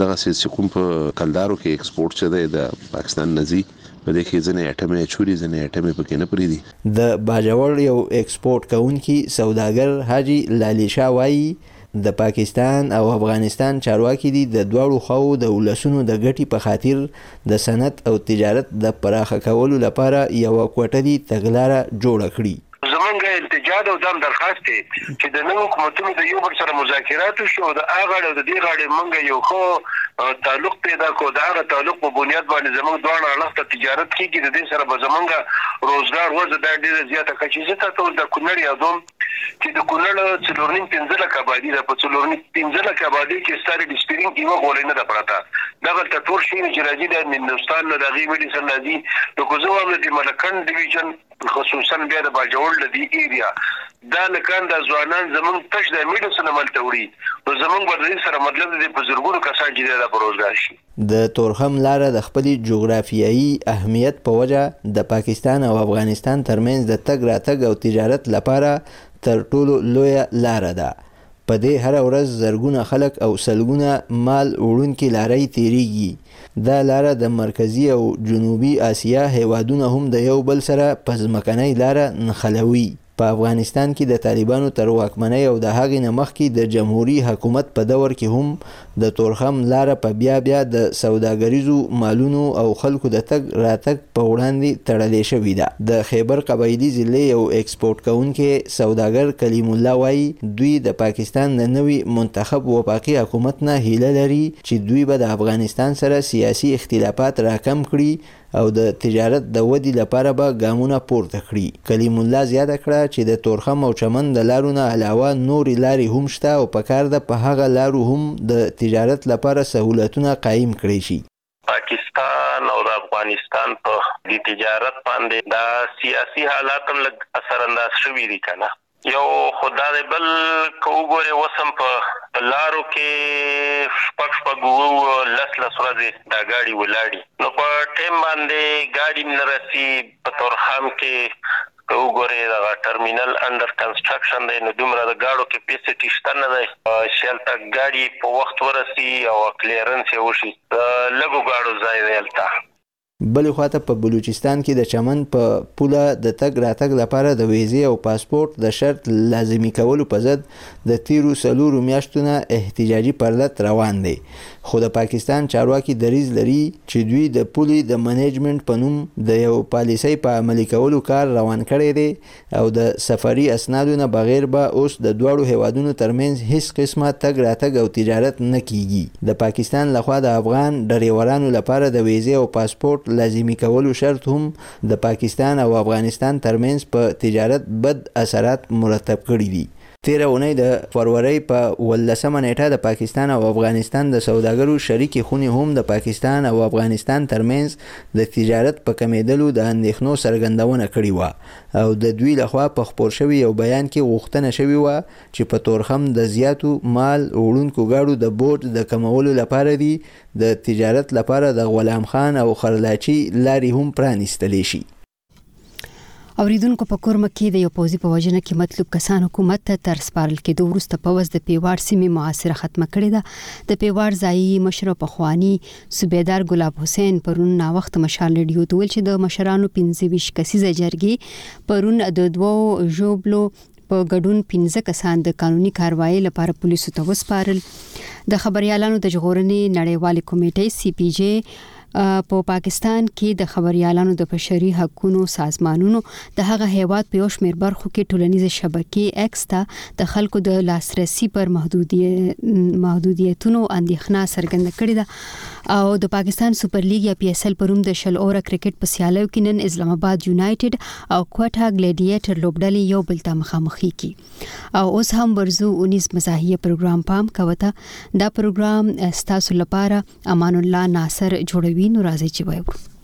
دغه سي چې کوم په کلدارو کې ایکسپورټ چې دی د پاکستان نزي په دې کې ځنې اټمې اچولي ځنې اټمې پکې نه پریدي د باجوړ یو ایکسپورټ کوونکي سوداګر حاجي لالي شاه وايي د پاکستان او افغانستان چارواکي دي د دواړو خواوو د ولسونو د ګټي په خاطر د صنعت او تجارت د پراخه کولو لپاره یوه کوټه دي تګلاره جوړه کړي. زمونږ التجا ده او دام درخواست دی چې د نوو حکومتونو د یو بل سره مذاکرات وشي او د آ غاړې او د دې غاړې مونږ یو ښه تعلق پیدا کړو د هغه تعلق په بنیاد باندې زمونږ دواړه اړخ ته تجارت کیږي د دې سره به زمونږ روزګار وضع دا ډیره زیاته کچې زه تاته اوس دا کونړ یادوم چې د کونړ څلور نیم پنځه لکه آبادي ده، په څلور نیم پنځه لکه آبادۍ کې ستا د ډیسپیرینګ یوه غولۍ نه ده پرته، دغلته ټول شیان چې راځي دا مندوستان نه د هغې میډیسن راځي، نو که زه وایم د ملکنډ ډویژن خصوصاً بیا د باجوړ له دې ایریا دا هلکان دا ځوانان زمونږ تش دا میډیسن هملته وړي، نو زمونږ به د دې سره مطلب د دې په زرګونو کسان چې دی دا به روزګار شي. د تورخم لاره د خپلې جغرافیایي اهمیت په وجه د پاکستان او افغانستان ترمنځ د تګ راتګ او تجارت لپاره تر ټولو لویه لاره ده. په دې هره ورځ زرګونه خلک او سلګونه مال وړونکې لارۍ تېرېږي. دا لاره د مرکزي او جنوبي اسیا هېوادونه هم د یو بل سره په ځمکنۍ لاره نښلوي. په افغانستان کې د طالبانو تر واکمنۍ او د هغې نه مخکې د جمهوري حکومت په دور کې هم د تورخم لاره په بیا بیا د سوداګریزو مالونو او خلکو د تګ راتګ په وړاندې تړلې شوې ده. د خیبر قبایلي ضلعې یو اېکسپورټ کوونکی سوداګر کلیم الله وايي، دوی د پاکستان د نوي منتخب وفاقي حکومت نه هیله لري چې دوی به د افغانستان سره سیاسي اختلافات راکم کړي او د تجارت د ودي لپاره به ګامونه پورته کړي. کلیم الله زیاته کړه، چي د تورخم او چمن د لارو نه علاوه نوري لاري هم شته او پکار ده په هغه لارو هم د تجارت لپاره سهولتونه قایم کړی شي. پاکستان او د افغانستان په دتجارت باندي دا سیاسي حالات هم لږ اثر انداز شوي دي کنه. یو خو دا دی بل که وګورې اوس هم په لارو کې شپږ شپږ اووه اووه لس لس ورځې دا ګاډي ولاړي نو په ټیم باندې ګاډي هم نه رسي په تورخم کې که وګورې دغه ټرمینل انډر کنسټرکشن دی نو دومره د ګاډو کپیسټي شته نه دی چې هلته ګاډي په وخت ورسي او کلیرنس یې وشي د لږو ګاډو ځای دی هلته. بلې خوا ته په بلوچستان کې د چمن په پوله د تګ راتګ لپاره د ویزې او پاسپورټ د شرط لازمي کولو په ضد د تېرو څلورو میاشتو نه احتجاجي پرلت روان دی، خو د پاکستان چارواکي دریځ لري چې دوی د پولې د منیجمنټ په نوم د یوه پالیسۍ په عملي کولو کار روان کړی دی او د سفري اسنادو نه بغېر به اوس د دواړو هېوادونو ترمنځ هېڅ قسمه تګ راتګ او تجارت نه کېږي. د پاکستان له خوا د افغان ډرېورانو لپاره د وېزې او پاسپورټ لازمي کولو شرط هم د پاکستان او افغانستان ترمنځ په تجارت بد اثرات مرتب کړي دي. تېره اونۍ د فرورۍ په اوولسمه نېټه د پاکستان او افغانستان د سوداګرو شریکې خونې هم د پاکستان او افغانستان ترمنځ د تجارت په کمېدلو د اندېښنو څرګندونه کړې وه او د دوی له خوا په خپور شوي یو بیان کې غوښتنه شوې وه چې په تورخم د زیاتو مال وړونکو ګاډو د بوج د کمولو لپاره دي د تجارت لپاره د غلام خان او خرلاچي لارې هم پرانیستلې شي. اوریدونکو په کورمه کې د یو پوځي په وژنه کې مطلوب کسان حکومت ته تر سپارل کیدو وروسته پوځ د پیواړ سیمې محاصره ختمه کړې ده د پیواړ ځایي مشر او پخواني صوبیدار ګلاب حسین پرون ناوخته مشال رډیو ته ویل چې د مشرانو 25 کسیزه جرګې پرون د دوو ژوبلو په ګډون 15 کسان د قانوني کاروایی لپاره پولیسو ته وسپارل د خبريالانو د جغورنې نړیوالې کمیټې سی پی جی په پا پاکستان کې د خبريالانو د بشري حقوقو سازمانونو د هغه هیواد په یو شمېر برخو کې ټولنیزې شبکې ایکس ته د خلکو د لاسرسي پر محدودیتونو اندېښنه څرګنده کړې ده او د پاکستان سپر لیګ یا پی ایس ایل پروم د شل اوره کرکټ په سیالیو کې نن اسلام آباد یونایټډ او کوټا ګلیډیټر لوبډلې یو بل ته مخامخې کی او اوس هم ورزو 19 مزاحیه پروګرام پام کوته دا پروګرام ستاسو لپاره امان الله ناصر جوړوي نو راځي چې وایو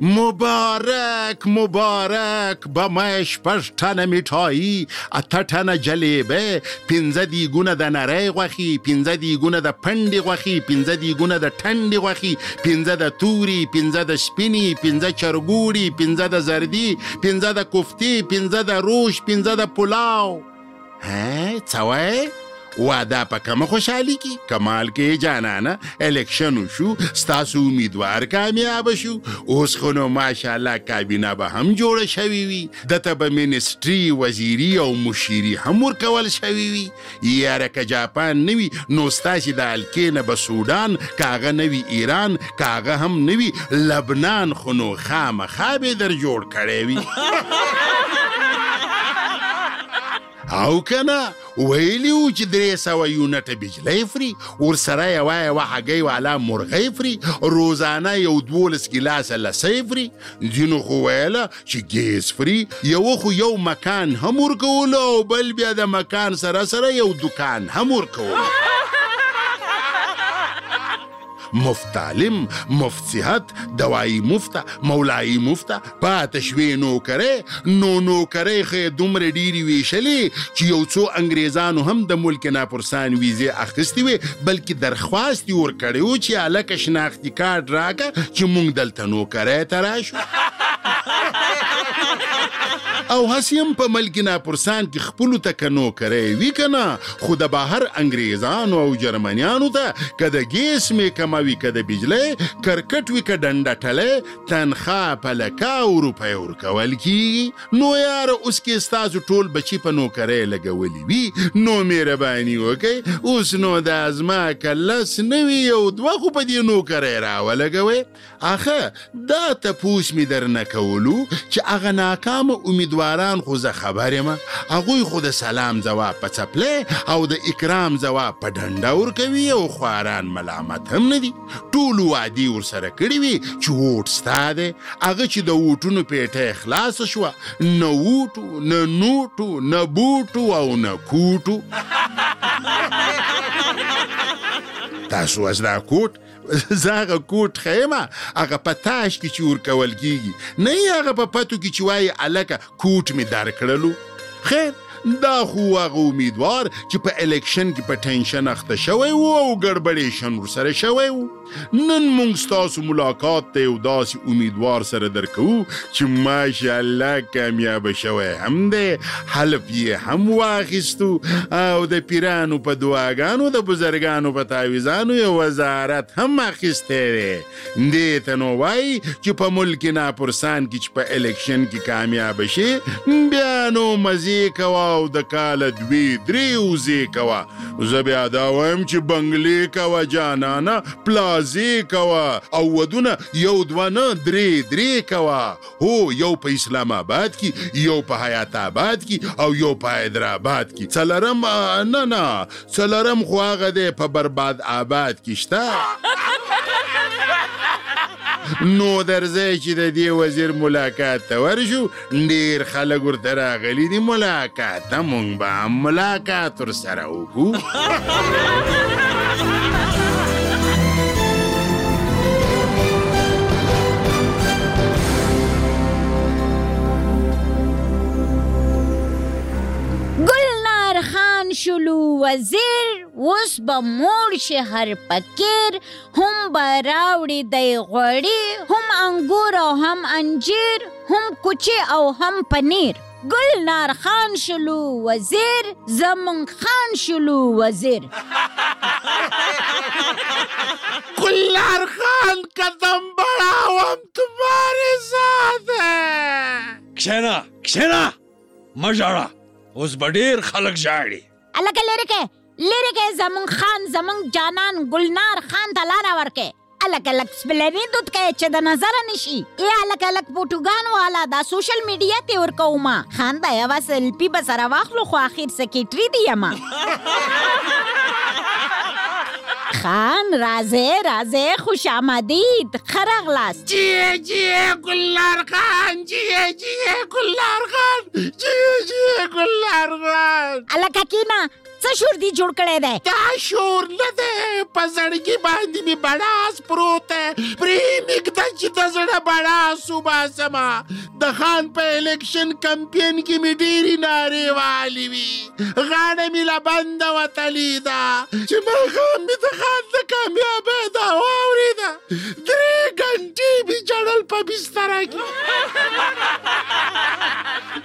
مبارک مبارک به مه شپږ ټنه میټایی اته ټنه جلیبه پنځه دیګونه د نری غوښې پنځه دیګونه د پنډې غوښې پنځه دیګونه د ټنډې غوښې پنځه د توري پنځه د سپینې پنځه چرګوړي پنځه د زردي پنځه د کوفتې پنځه د روش پنځه د پلاو ها څه وایې واده په کومه خوشحالي کې کمال کې جانانه الیکشن وشو ستاسو امیدوار کامیاب شو اوس خو نو ماشاءالله کابینه به هم جوړه شوې وي دته به منسټري وزیري او مشیري هم ورکول شوې وي یاره که جاپان نه وي نو ستاسې د الکې نه به سوډان که هغه نه وي ایران که هغه هم نه وي لبنان خو نو خامخا به در جوړ کړی وي او که نه ویلي وو چې درې سوه یونټه بجلۍ فري ورسره یوه یوه هګۍ والا مرغۍ فري روزانه یو دولس ګیلاسه لسۍ فري ځینو خو ویله چې ګیس فري یوه خو یو مکان هم ورکولو او بل بیا د مکان سره سره یو دکان هم ورکولو مفت تعلیم مفت صحت دوایی مفته مولایی مفته پاتې شوې نوکرۍ نو نوکرۍ خو یې دومره ډېرې ویشلې چې یو څو انګریزانو هم د ملک ناپرسان ویزې اخیستې وې بلکې درخواست یې ورکړی و چې هلکه شناختي کارډ راکه چې موږ دلته نوکرۍ ته راشو او هسې هم په ملک ناپرسان کې خپلو ته که نوکرۍ وي که نه خو د بهر انګریزانو او جرمنیانو ته که د ګیس میکمه وي که د بجلۍ کرکټ وي که ډنډه ټلۍ تنخا په لکاو روپۍ ورکول کیږي نو یاره اوس که ستاسو ټول بچي په نوکرۍ لګولي وي نو مهرباني وکړئ اوس نو دا زما که لس نه وي یو دوه خو په دې نوکرۍ راولګوئ اخه دا تپوس مي درنه کولو چي هغه ناکام اميدواران خو زه خبر يم هغوی خو د سلام ځواب په څپلۍ او د اکرام ځواب په ډنډه ورکوي او خواران ملامت هم نه دي ټولو وعدې ورسره کړي وي چې ووټ ستا دی هغه چې د ووټونو پیټه خلاصه شوه نه ووټو نه نوټو نه بوټو او نه کوټو تاسو از دا کوټ زه هغه کوټ خیم هغه په تاش کې چې ورکول کیږي نه یې هغه په پتو کې چې وایي الکه کوټ مې درکړلو خیر دا خو هغه امیدوار چې په الیکشن کې په ټینشن اخته شوی وو او ګړبړېشن ورسره شوی وو نن مونږ ستاسو ملاقات ته یو داسې امیدوار سره درکوو چې ماشاءالله کامیاب شوی هم دی حلف یې هم واخیستو او د پیرانو په دعاګانو د بزرګانو په تعویزانو یې وزارت هم اخیستی دی دې ته نو وایي چې په ملک ناپرسان کې چې په الیکشن کې کامیاب شي بیا نو مزې کوه او د کاله دوې درې وزې کوه زه بیا دا وایم چې بنګلې کوه جانانه پلازې کوه او ودونه یو دوه نه درې درې کوه هو یو په اسلام آباد کی یو په حیات آباد کی او یو په حیدرآباد کی څلرم نه نه څلرم خو هغه دی په برباد آباد کی شته نو درځی چې د دې وزیر ملاقات ته ورشو ډیر خلک ورته راغلي دي ملاقات مونږ به هم ملاقات ورسره وکړو ګلنار خان شلو وزیر اوس به موړ شي هر فقیر هم به راوړي دی غوړي هم انګور او هم انجیر هم کوچه او هم پنیر ګل نار خان شلو وزیر زمون خان شلو وزیر ګل نار خان قدم بڑاوم تمہارے ساتھ کښینا کښینا مژړه اوس به ډیر خلک ژاړي الکه لري کې لري کې زمون خان زمون جانان ګلنار خان ته لار ورکه الک الک سپلری دوت کای چې د نظر نشي ای الک الک پټوګان والا دا سوشل میډیا ته ور کوما خان دا یو سلپی به سره واخلو خو اخر سکیټری دی یما خان رازه رازه خوش آمدید خرغ لاس جیه جیه گلار خان جیه جیه گلار خان جیه جیه گلار خان الک کینا څه شور دی جوړ کړی دی دا شور نه دی په زړګي باندې مې بړاس پروت دی پرې نږده چې د زړه بړاس وباسم د خان په الیکشن کمپین کې مې ډېرې نارې والي وي غاړه مې له بنده وتلې ده چې ماښام مې د خان د کامیابۍ دا واورېده درې ګنټې مې جړل په بستره کې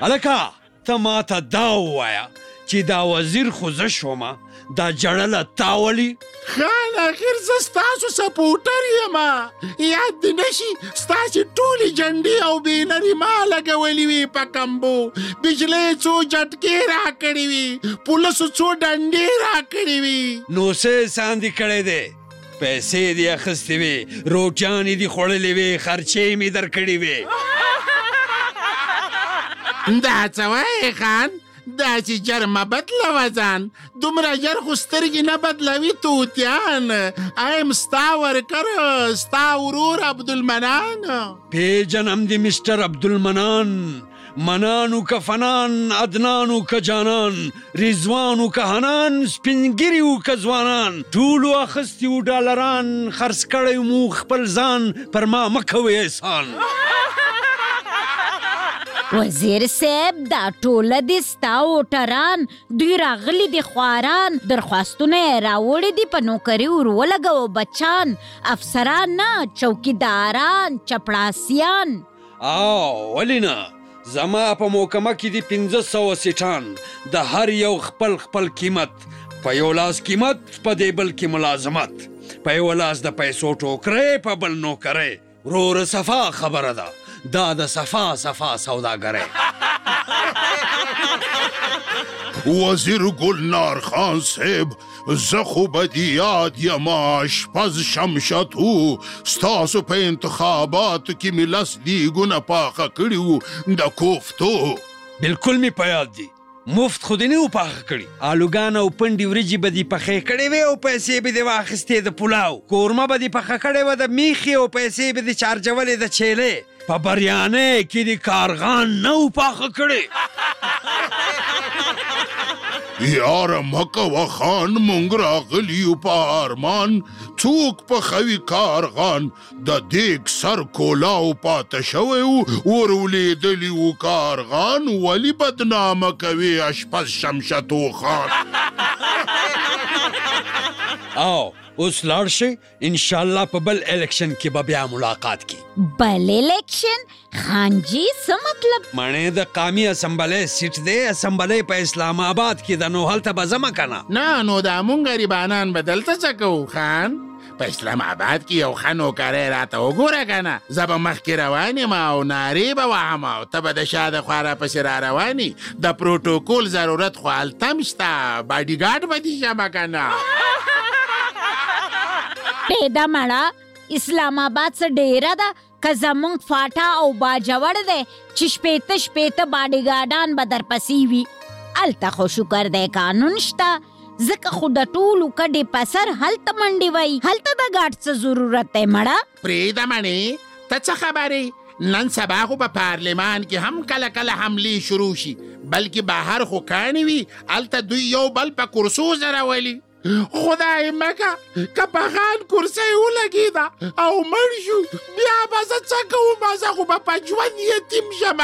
هلکه ته ماته دا ووايه چي دا وزير خو زه شوم دا جړله تا ولي؟ خان اخر زه ستاسو سپورټر یم یاد دې نشي ستاسو ټولې جنډې او بینرې ما لګولې وي په کمبو بجلۍ څو جټکې راکړې وي پولیسو څو ډنډې راکړې وي نو څه یې ساندې کړی دی پیسې دې اخیستې وې روټیانې دې خوړلې وې خرچې مې درکړې وې دا څه وایې خان داسې ژر مه بدلوه ځان دومره ژر خو سترګې نه بدلوي توتیان ایم ستا ورکر ستا ورور عبدالمنان پیژنم دې مسټر عبدالمنان منان و که فنان عدنان و که جانان رضوان و که حنان سپین ګری و که ځوانان ټولو اخستی و ډالران خرڅ کړی مو خپل ځان پر ما مه کوئ احسان وزیر صاحب دا ټوله دي ستا ووټران دوی راغلي دي خواران درخواستونه یې راوړي دي په نوکري ور ولګوه بچان افسران نه چوکیداران چپړاسیان او ولې نه زما په موکمه کې دي پنځه سوه سیټان د هر یو خپل خپل قیمت په یو لاس قیمت په دې بل کې ملازمت په یو لاس د پیسو ټوکرې په بل نوکرې وروره صفا خبره ده دا د صفا صفا سوداګرۍ وزیر ګلنار خان صاحب زه خو به دې یاد یم اشپز شمشد هو ستاسو په انتخاباتو کې مې لس دیګونه پاخه کړي وو د کوفتو بالکل مې په یاد دي مفت خو دې نه و پاخه کړي آلوګان او پنډې وریجې به دې پخې کړې وې او پیسې به دې واخیستې د پلاو کورمه به دې پخه کړې وه د میخې او پیسې به دې چارجولې د چیلې په بریانه کې د کارغان نه و پاخه کړی یاره مکوه خان مونږ راغلی یو په ارمان څوک په خوي کارغان د دیګ سر کولاو پاته شوی و ورولېدلی و کارغان ولی بدنامه کوي اشپز شمشتو خان او اوس لاړ شئ انشاءالله په بل الیکشن کې به بیا ملاقات کی بل الیکشن خان جی څه مطلب مړې د قامي اسمبلۍ سیټ دی اسمبلۍ په اسلام آباد کې د نو هلته به زما کنه نه نو دا مونږ غریبانان به دلته څه کوو خان په اسلام آباد کې یو ښه نوکری راته وګوره که نه زه به مخکې روان یم او نارې به وهم او ته به د شا د خوا راپسې را روان د پروتوکول ضرورت خو هلته هم شته باډي ګارډ به دي شمه که نه پیدا مړه اسلام آباد څه ډیره ده که زمونږ فاټا او باجوړ دی چې شپېته شپېته باډي ګارډان به درپسې وي هلته خو شکر دی قانون شته ځکه خو د ټولو کډې په سر هلته منډې وای هلته د ګاډ څه ضرورت دی مړه پرېږده مڼې ته څه خبرې نن سبا خو په پارلمان کې هم کله کله حملې شروع شي بلکې بهر خو کاڼي وي هلته دوی یو بل په کرسو زرولي خدای مکه که په خان کرسۍ ولګېده او مړ شو بیا به زه څه کوم زه خو به په ژوند یتیم شم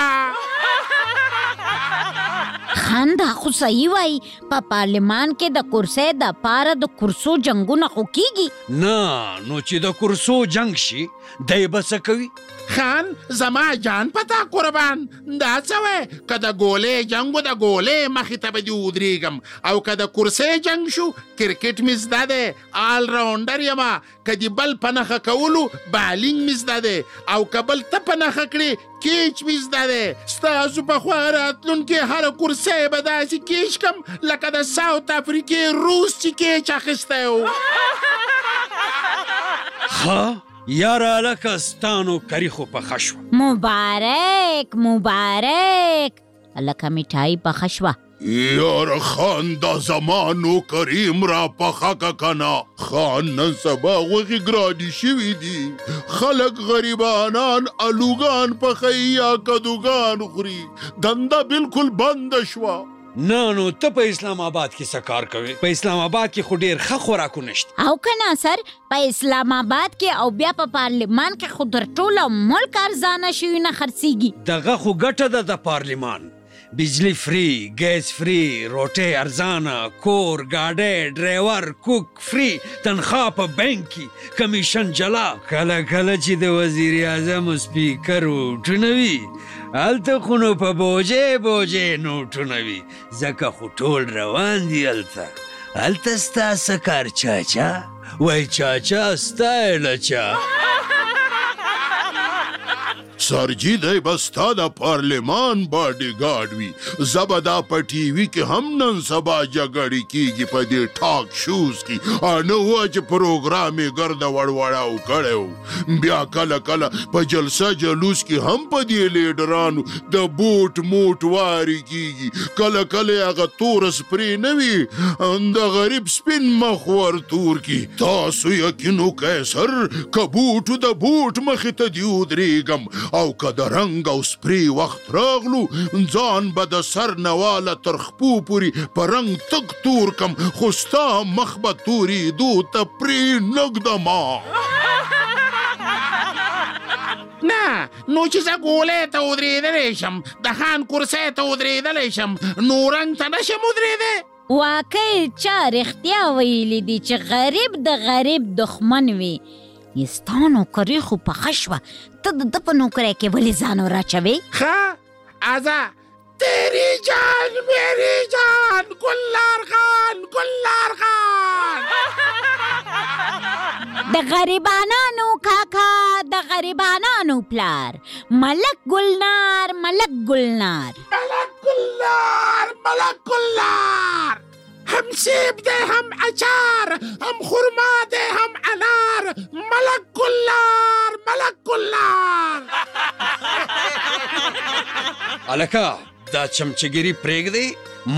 خان دا خو صحیح وایي په پارلمان کې د کرسۍ د پاره د کرسو جنګونه خو کیږي نه نو چې د کرسو جنګ شي دی به څه کوي خان زما جان پتا قربان دا څه وای که د ګولې جنګو د ګولې مخې ته به دی ودرېږم او که د کرسۍ جنګ شو کرکټ مې زده دی آل راونډر یم که د بل په نښه کولو بالینګ مې زده دی او که بل ته په نښه کړې کیچ مې زده دی ستاسو په خوا راتلونکې هره کورسۍ به داسې کیچ کم لکه د ساوت افریقې روس چې کیچ اخیستی و ښه یاره هلکه ستانو کري خو پخه شوه مبارک مبارک لکه میټای پخه شوه یار خان دا زما نوکریم را پخه که کنه خان نن سبا غوښې ګرانې شوي دي خلک غریبانان الوګان پخوي یا کدوګان خوري دنده بالکل بنده شوه نه نو ته په اسلام آباد کې څه کار کوې په اسلام آباد کې خو ډېر ښه خوراکونه شته او کنه سر په اسلام اباد کې او بیا په پارلیمان کې خو تر ټولو ملک ارزانه شیونه خرڅیږي. دغه خو ګټه ده د پارلیمان، بجلی فری، ګیس فری، روټی ارزانه، کور، ګاډی، ډرایور، کوک فری، تنخوا په بانک کی، کمیشن جلا. کله کله چی د وزیراعظم او سپیکر ووټونه وی هلته خو نو په بوجه بوجه نوټونه وی. ځکه خو ټول روان دي هلته هلته ستا څه کار چاچا وای چاچا ستا لچا سرجی دی بستا د پارلمان باډي ګارډ وي زبا دا په ټي وي کې هم نن سبا جګړې کیږي په دې ټاک شوز کې انو چې پروګرام یې ګرد وړوړاو کړو بیا کله کله په جلسه جلوس کې هم په دې لیډرانو د بوټ موټ واري کیږي کله کله هغه تور سپری نه وي د غریب سپین مخ ور تور کی تاسو یقینو قیصر کبوټو د بوټ مخ ته دی ودریګم او که د رنگ او سپری وخت راغلو ځان به د سر نواله تر خپو پوری په رنگ تک تور کم خو ستا مخ به تورېدو ته پرېنږدم نه نو چې زه ګولې ته ودرېدلی شم د خان کرسۍ ته ودرېدلی شم نو رنګ ته نه شم ودرېدی واقعي چا رښتیا ویلي دي چې غریب د غریب دښمن وي ستا نوکري خو پخه شوه ته د ده په نوکرۍ کې ولې ځان وراچوې ښه ازه تیری جان میری جان ګلار خان ګلار خان د غریبانانو کاکا د غریبانانو پلار ملک ګلنار ملک ګلنار ملک ګلنار ملک ګلنار هم سیب دی هم اچار هم خرما دی هم انار ملک کلار ملک کلار الکا دا چمچګری پرېږدي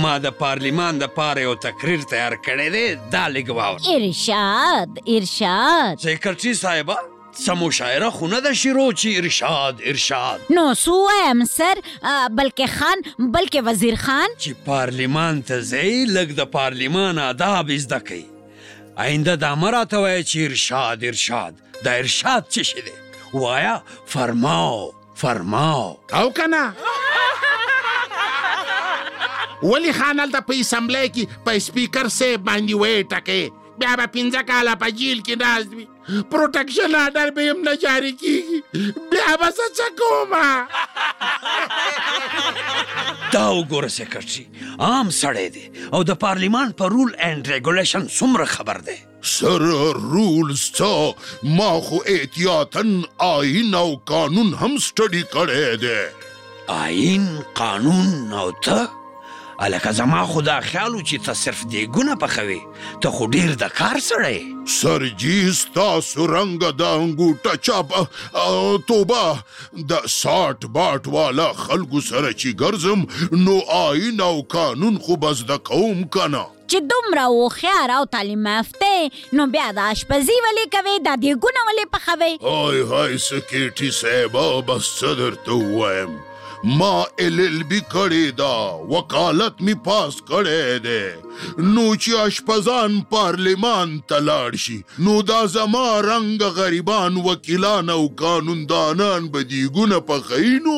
ما د پارلیمان د پاره یو تقریر تیار کړی دی دا لږ واوره ارشاد ارشاد سیکرټري صاحبه څه مشاعره خو نه ده شروع چې ارشاد ارشاد نو څه وایم سر بلکې خان بلکې وزیر خان چې پارلیمان ته ځئ لږ د پارلیمان آداب زده کړئ آینده دا مه راته وایه چې ارشاد ارشاد دا ارشاد څه شی دی وایه فرماو فرماو او که نه ولی خان هلته په اسمبلۍ کې په سپیکر صاحب باندې ویې ټکې بیا به پنځه کاله په جیل کې ناست وي پروټکشن آرډر به هم نه جاری کیږي بیا به څه څه کوم دا وګوره سیکرټري عام سړی دی او د پارلیمان په رول اینډ ریګولیشن څومره خبر دی سره رولز څه ما خو احتیاطا آئین او قانون هم سټډي کړی دی آئین قانون او ته الکه زما خو دا خیال و چې ته صرف دیګونه پخوې ته خو ډیر د کار سړی سر جی ستاسو رنګ د انګوټه چاپ او توبه د ساټ باټ والا خلکو سره چې ګرځم نو آئین او قانون خو بس د قوم کنه چې دومره هوښیار او تعلیم یافته یې نو بیا دا اشپزي ولې کوې دا دیګونه ولې پخوې های های سکیټي صاحب بس څه درته ووایم ما ال ال بي کړې ده وکالت مې پاس کړی دی نو چې اشپزان پارلمان ته لاړ شي نو دا زما رنګ غریبان وکیلان او قانوندانان به دیګونه پخوي نو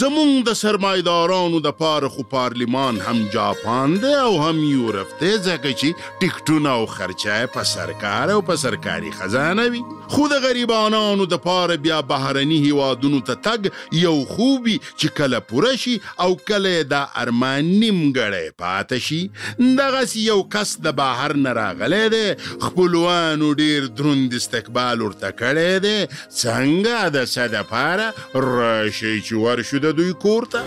زمونږ د سرمایدارانو د پاره خو پارلیمان هم جاپان دی او هم یورپ دی ځکه چې ټکټونه او خرچه په سرکار او په سرکاري خزانه وي خو د غریبانانو د پاره بیا بهرني هیوادونو ته تګ یو خوب وي چې کله پوره شي او کله دا ارمان نیمګړی پاته شي دغسې یو کس د بهر نه راغلی دی خپلوانو ډیر دروند استقبال ورته کړی دی څنګه د څه دپاره راشئ چې ورشو د دوی کور ته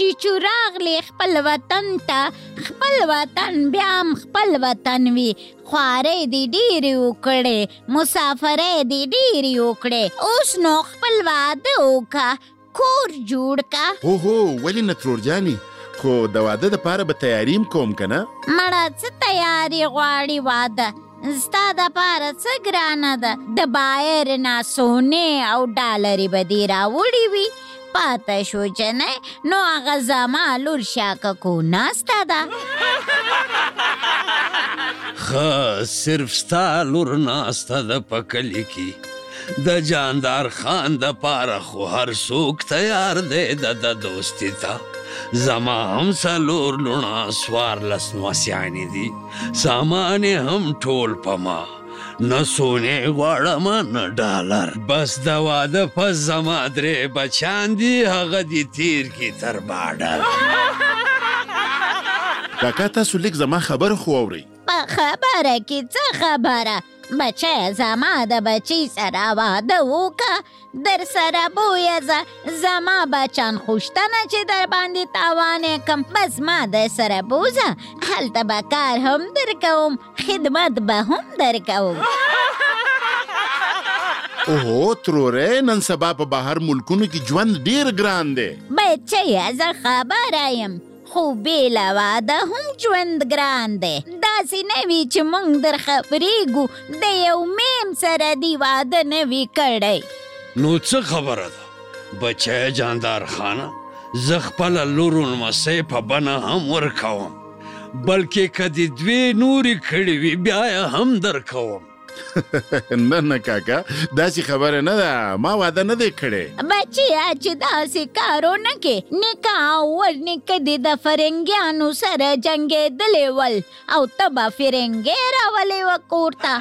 شي چې راغلی خپل وطن ته خپل وطن بیا هم خپل وطن وي خوارۍ دې ډېرې وکړې مسافرۍ دې ډېرې وکړې اوس نو خپل واده وکړه کور جوړ کا هو هو ولې نه ترور جانې خو د واده دپاره به تیاري هم کوم که نه مړه څه تیاري غواړي واده ستا دپاره څه ګرانه ده د بایرنا سونې او ډالرې به دې راوړي وي پاته شو چې نه نو هغه زما لور شاکه کو ناسته ده خه صرف ستا لور ناسته ده په کلي کې د جاندار خان د پاره خو هر څوک تیار دی د د دوستی ته زما هم څلور لوڼه سوارلس نوسیانې دي سامان هم ټول په ما نه سونې غواړم نه ډالر بس د واده په زما درې بچان دي هغه دي تیر کی تر باډر کاکا تاسو لیک زما خبره خو اورئ په خبره کې څه خبره بچی زما د بچی سره واده وکړه در سره بویه زه زما بچان خوشته نه چې در باندې تاوان کم بس ما در سره بوزه هلته به کار هم در کوم خدمت به هم در کوم اوه تروره نن سبا په بهر ملکونو کې ژوند ډیر ګران دی بچیه زه خبره یم خو بې له واده هم ژوند ګران دی داسې نه وي چې موږ در خبرېږو د یو میم سره دي واده نه وي کړی. نو څه خبره ده بچیه جاندار خانه زه خپله لور و لمسۍ په بنه هم ورکوم بلکې که دې دوې نورې کړې وي بیا یې هم درکوم. نه نه کاکا داسې خبره نه ده ما واده نه دی کړی بچیا چې داسې کارو نه کې نیکه او ورنیکه دې د فرنګیانو سره جنګېدلی ول او ته به فرنګی راولې وه کور ته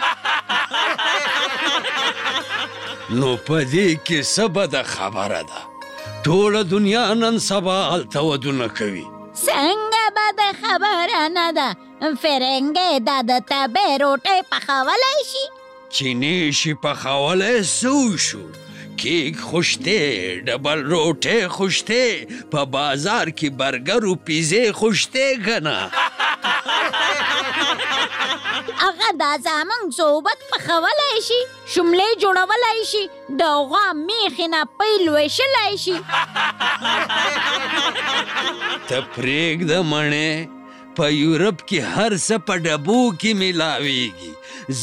نو په دې کې څه بده خبره ده ټوله دنیا نن سبا هلته ودونه کوي څنګه بده خبره نه ده فرنګې دا د تبې روټۍ پخولی شي چې نه شي پخولی سو شو کیک خوشته ډبل روټه خوشته په بازار کې برګر او پیزه خوشته غنا هغه دا زمون صوبت په خولای شي شملې جوړولای شي د غوا میخنه پیل وشلای شي تفریق د منه په یورپ کې هر څه په ډبو کې ملاویږي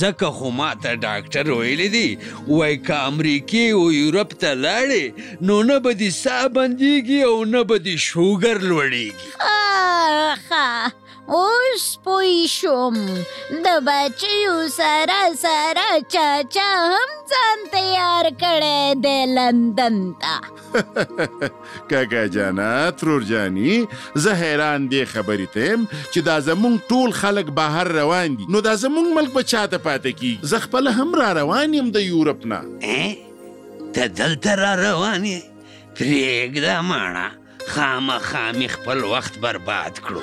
ځکه خو ما ته ډاکټر ویلی دی وای که امریکې او یورپ ته لاړې نو نه به دې ساه بندیږي او نه به دې شوګر لوړیږي ښه اوس پوی شوم د بچیو سره سره چاچا هم ځان تیار کړی دی لندن ته کاکا جانا ترور جانی زه حیران دی خبرې ته يم چې دا زمونږ ټول خلک بهر روان دي نو دا زمونږ ملک به چاته پاتې کیږي زه خپل هم را روان یم د یورپ نه ته دلته را روان یې پرېږده ماڼه خامخا مې خپل وخت برباد کړو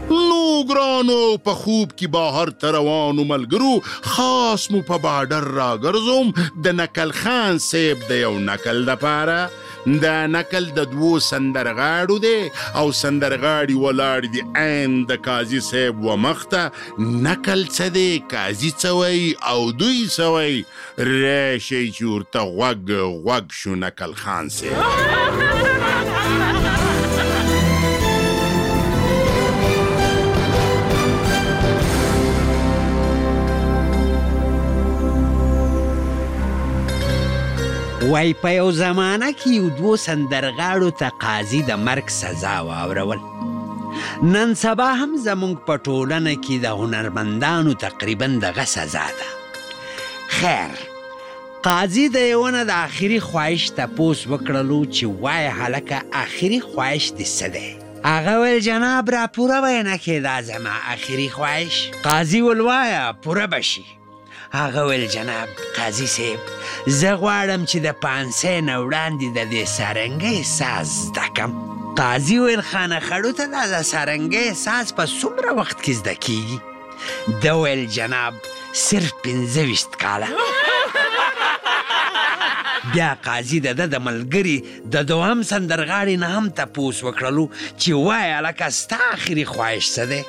نو ګرانو په خوب کې بهر ته روانو ملګرو خاص مو په بارډر راګرځوم د نکل خان صاحب د یو نکل دپاره دا نکل د دوو سندرغاړو دی او سندرغاړي ولاړ دي عین د قاضي صاحب و مخته نکل څه دی قاضي څه وایي او دوی څه وایي راشئ چې ورته غوږ غوږ شو نکل خان صاحب وای په یو زمانه کې یو دوو سندرغاړو ته قاضي د مرګ سزا واورول نن سبا هم زمونږ په ټولنه کې د هنرمندانو تقریبا دغه سزا ده خیر قاضي د یوه نه د اخري خواهش تپوس وکړلو چې وایه هلکه اخري خواهش دې څه دی هغه ویل جناب را پوره به نه کېدا زما اخري خواهش قاضي ول وایه پوره به شي هغه ویل جناب قاضي صاحب زه غواړم چې د پانسۍ نه وړاندې د دې سارنګۍ ساز زده کړم قاضي ویل خانه خړو ته دا د سارنګۍ ساز په څومره وخت کې زده کیږي ده ویل جناب صرف پنځه ویشت کاله بیا قاضي د ده د ملګري د دوهم سندرغاړي نه هم تپوس وکړلو چې وایه هلکه ستا اخري خواهش څه دی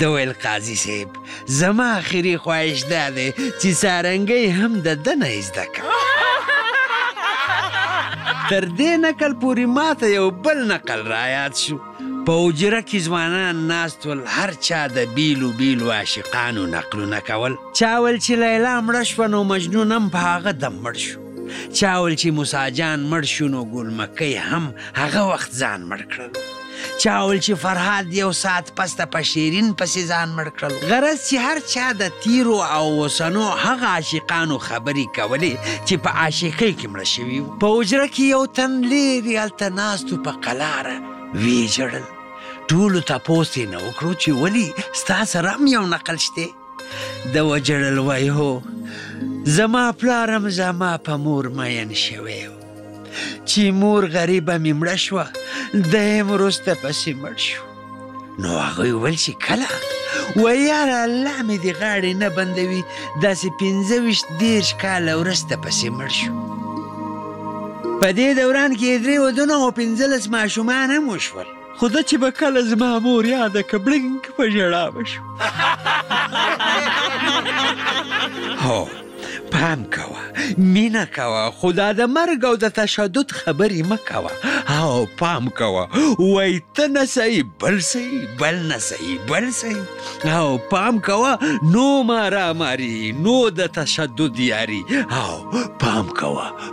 ده ویل قاضي صاحب زما اخري خواهش دا دی چې سارنګۍ هم د ده نه زده کړم تر دې نقل پورې ماته یو بل نقل را یاد شو په حجره کې ځوانان ناست ول، هر چا د بېلو بېلو عاشقانو نقلونه کول. چا ویل چې لیلا مړه شوه، نو مجنون هم په هغه دم مړ شو. چا ویل چې موسی جان مړ شو، نو ګل مکۍ هم هغه وخت ځان مړ کړلو. چا ویل چې فرهاد یو ساعت پس ته په شیرین پسې ځان مړ کړلو. غرض چې هر چا د تېرو او اوسنو هغه عاشقانو خبرې کولې چې په عاشقۍ کې مړه شوي وو په حجره کې یو تن لیرې هلته ناستو په قلاره وی جړل ټولو ته پوسې نه وکړو چې ولی ستا سره هم یو نقل شته د وجړل وای هو زما پلارم زما په مور مین شوی چې مور غریبه مې مړه شوه دی هم وروسته پسې مړ شو نو هغوی ویل چې کله ویاره الله مې دې غاړې نه بندوي داسې پنځه ویشت دېرش کاله وروسته پسې مړ شو په دې دوران کې یې درې ودونه او پنځلس ماشومان هم وشول خو ده چې به کله زما مور یاده که بړنګ په ژړا به شو هو پام کوه مینه کوه خو دا د مرګ او د تشدد خبرې مه کوه او پام کوه وای ته نه صحیح بل صحیح بل نه صحیح بل صحیح او پام کوه نو مارا ماری نو د تشدد یاری او پام کوه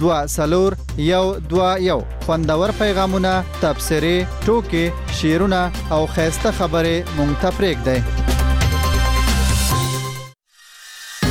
دوه سلور یو دوه یو خوندور پیغامونه تبصرې ټوکې شعرونه او خیسته خبرې مونږ ته پرېږدئ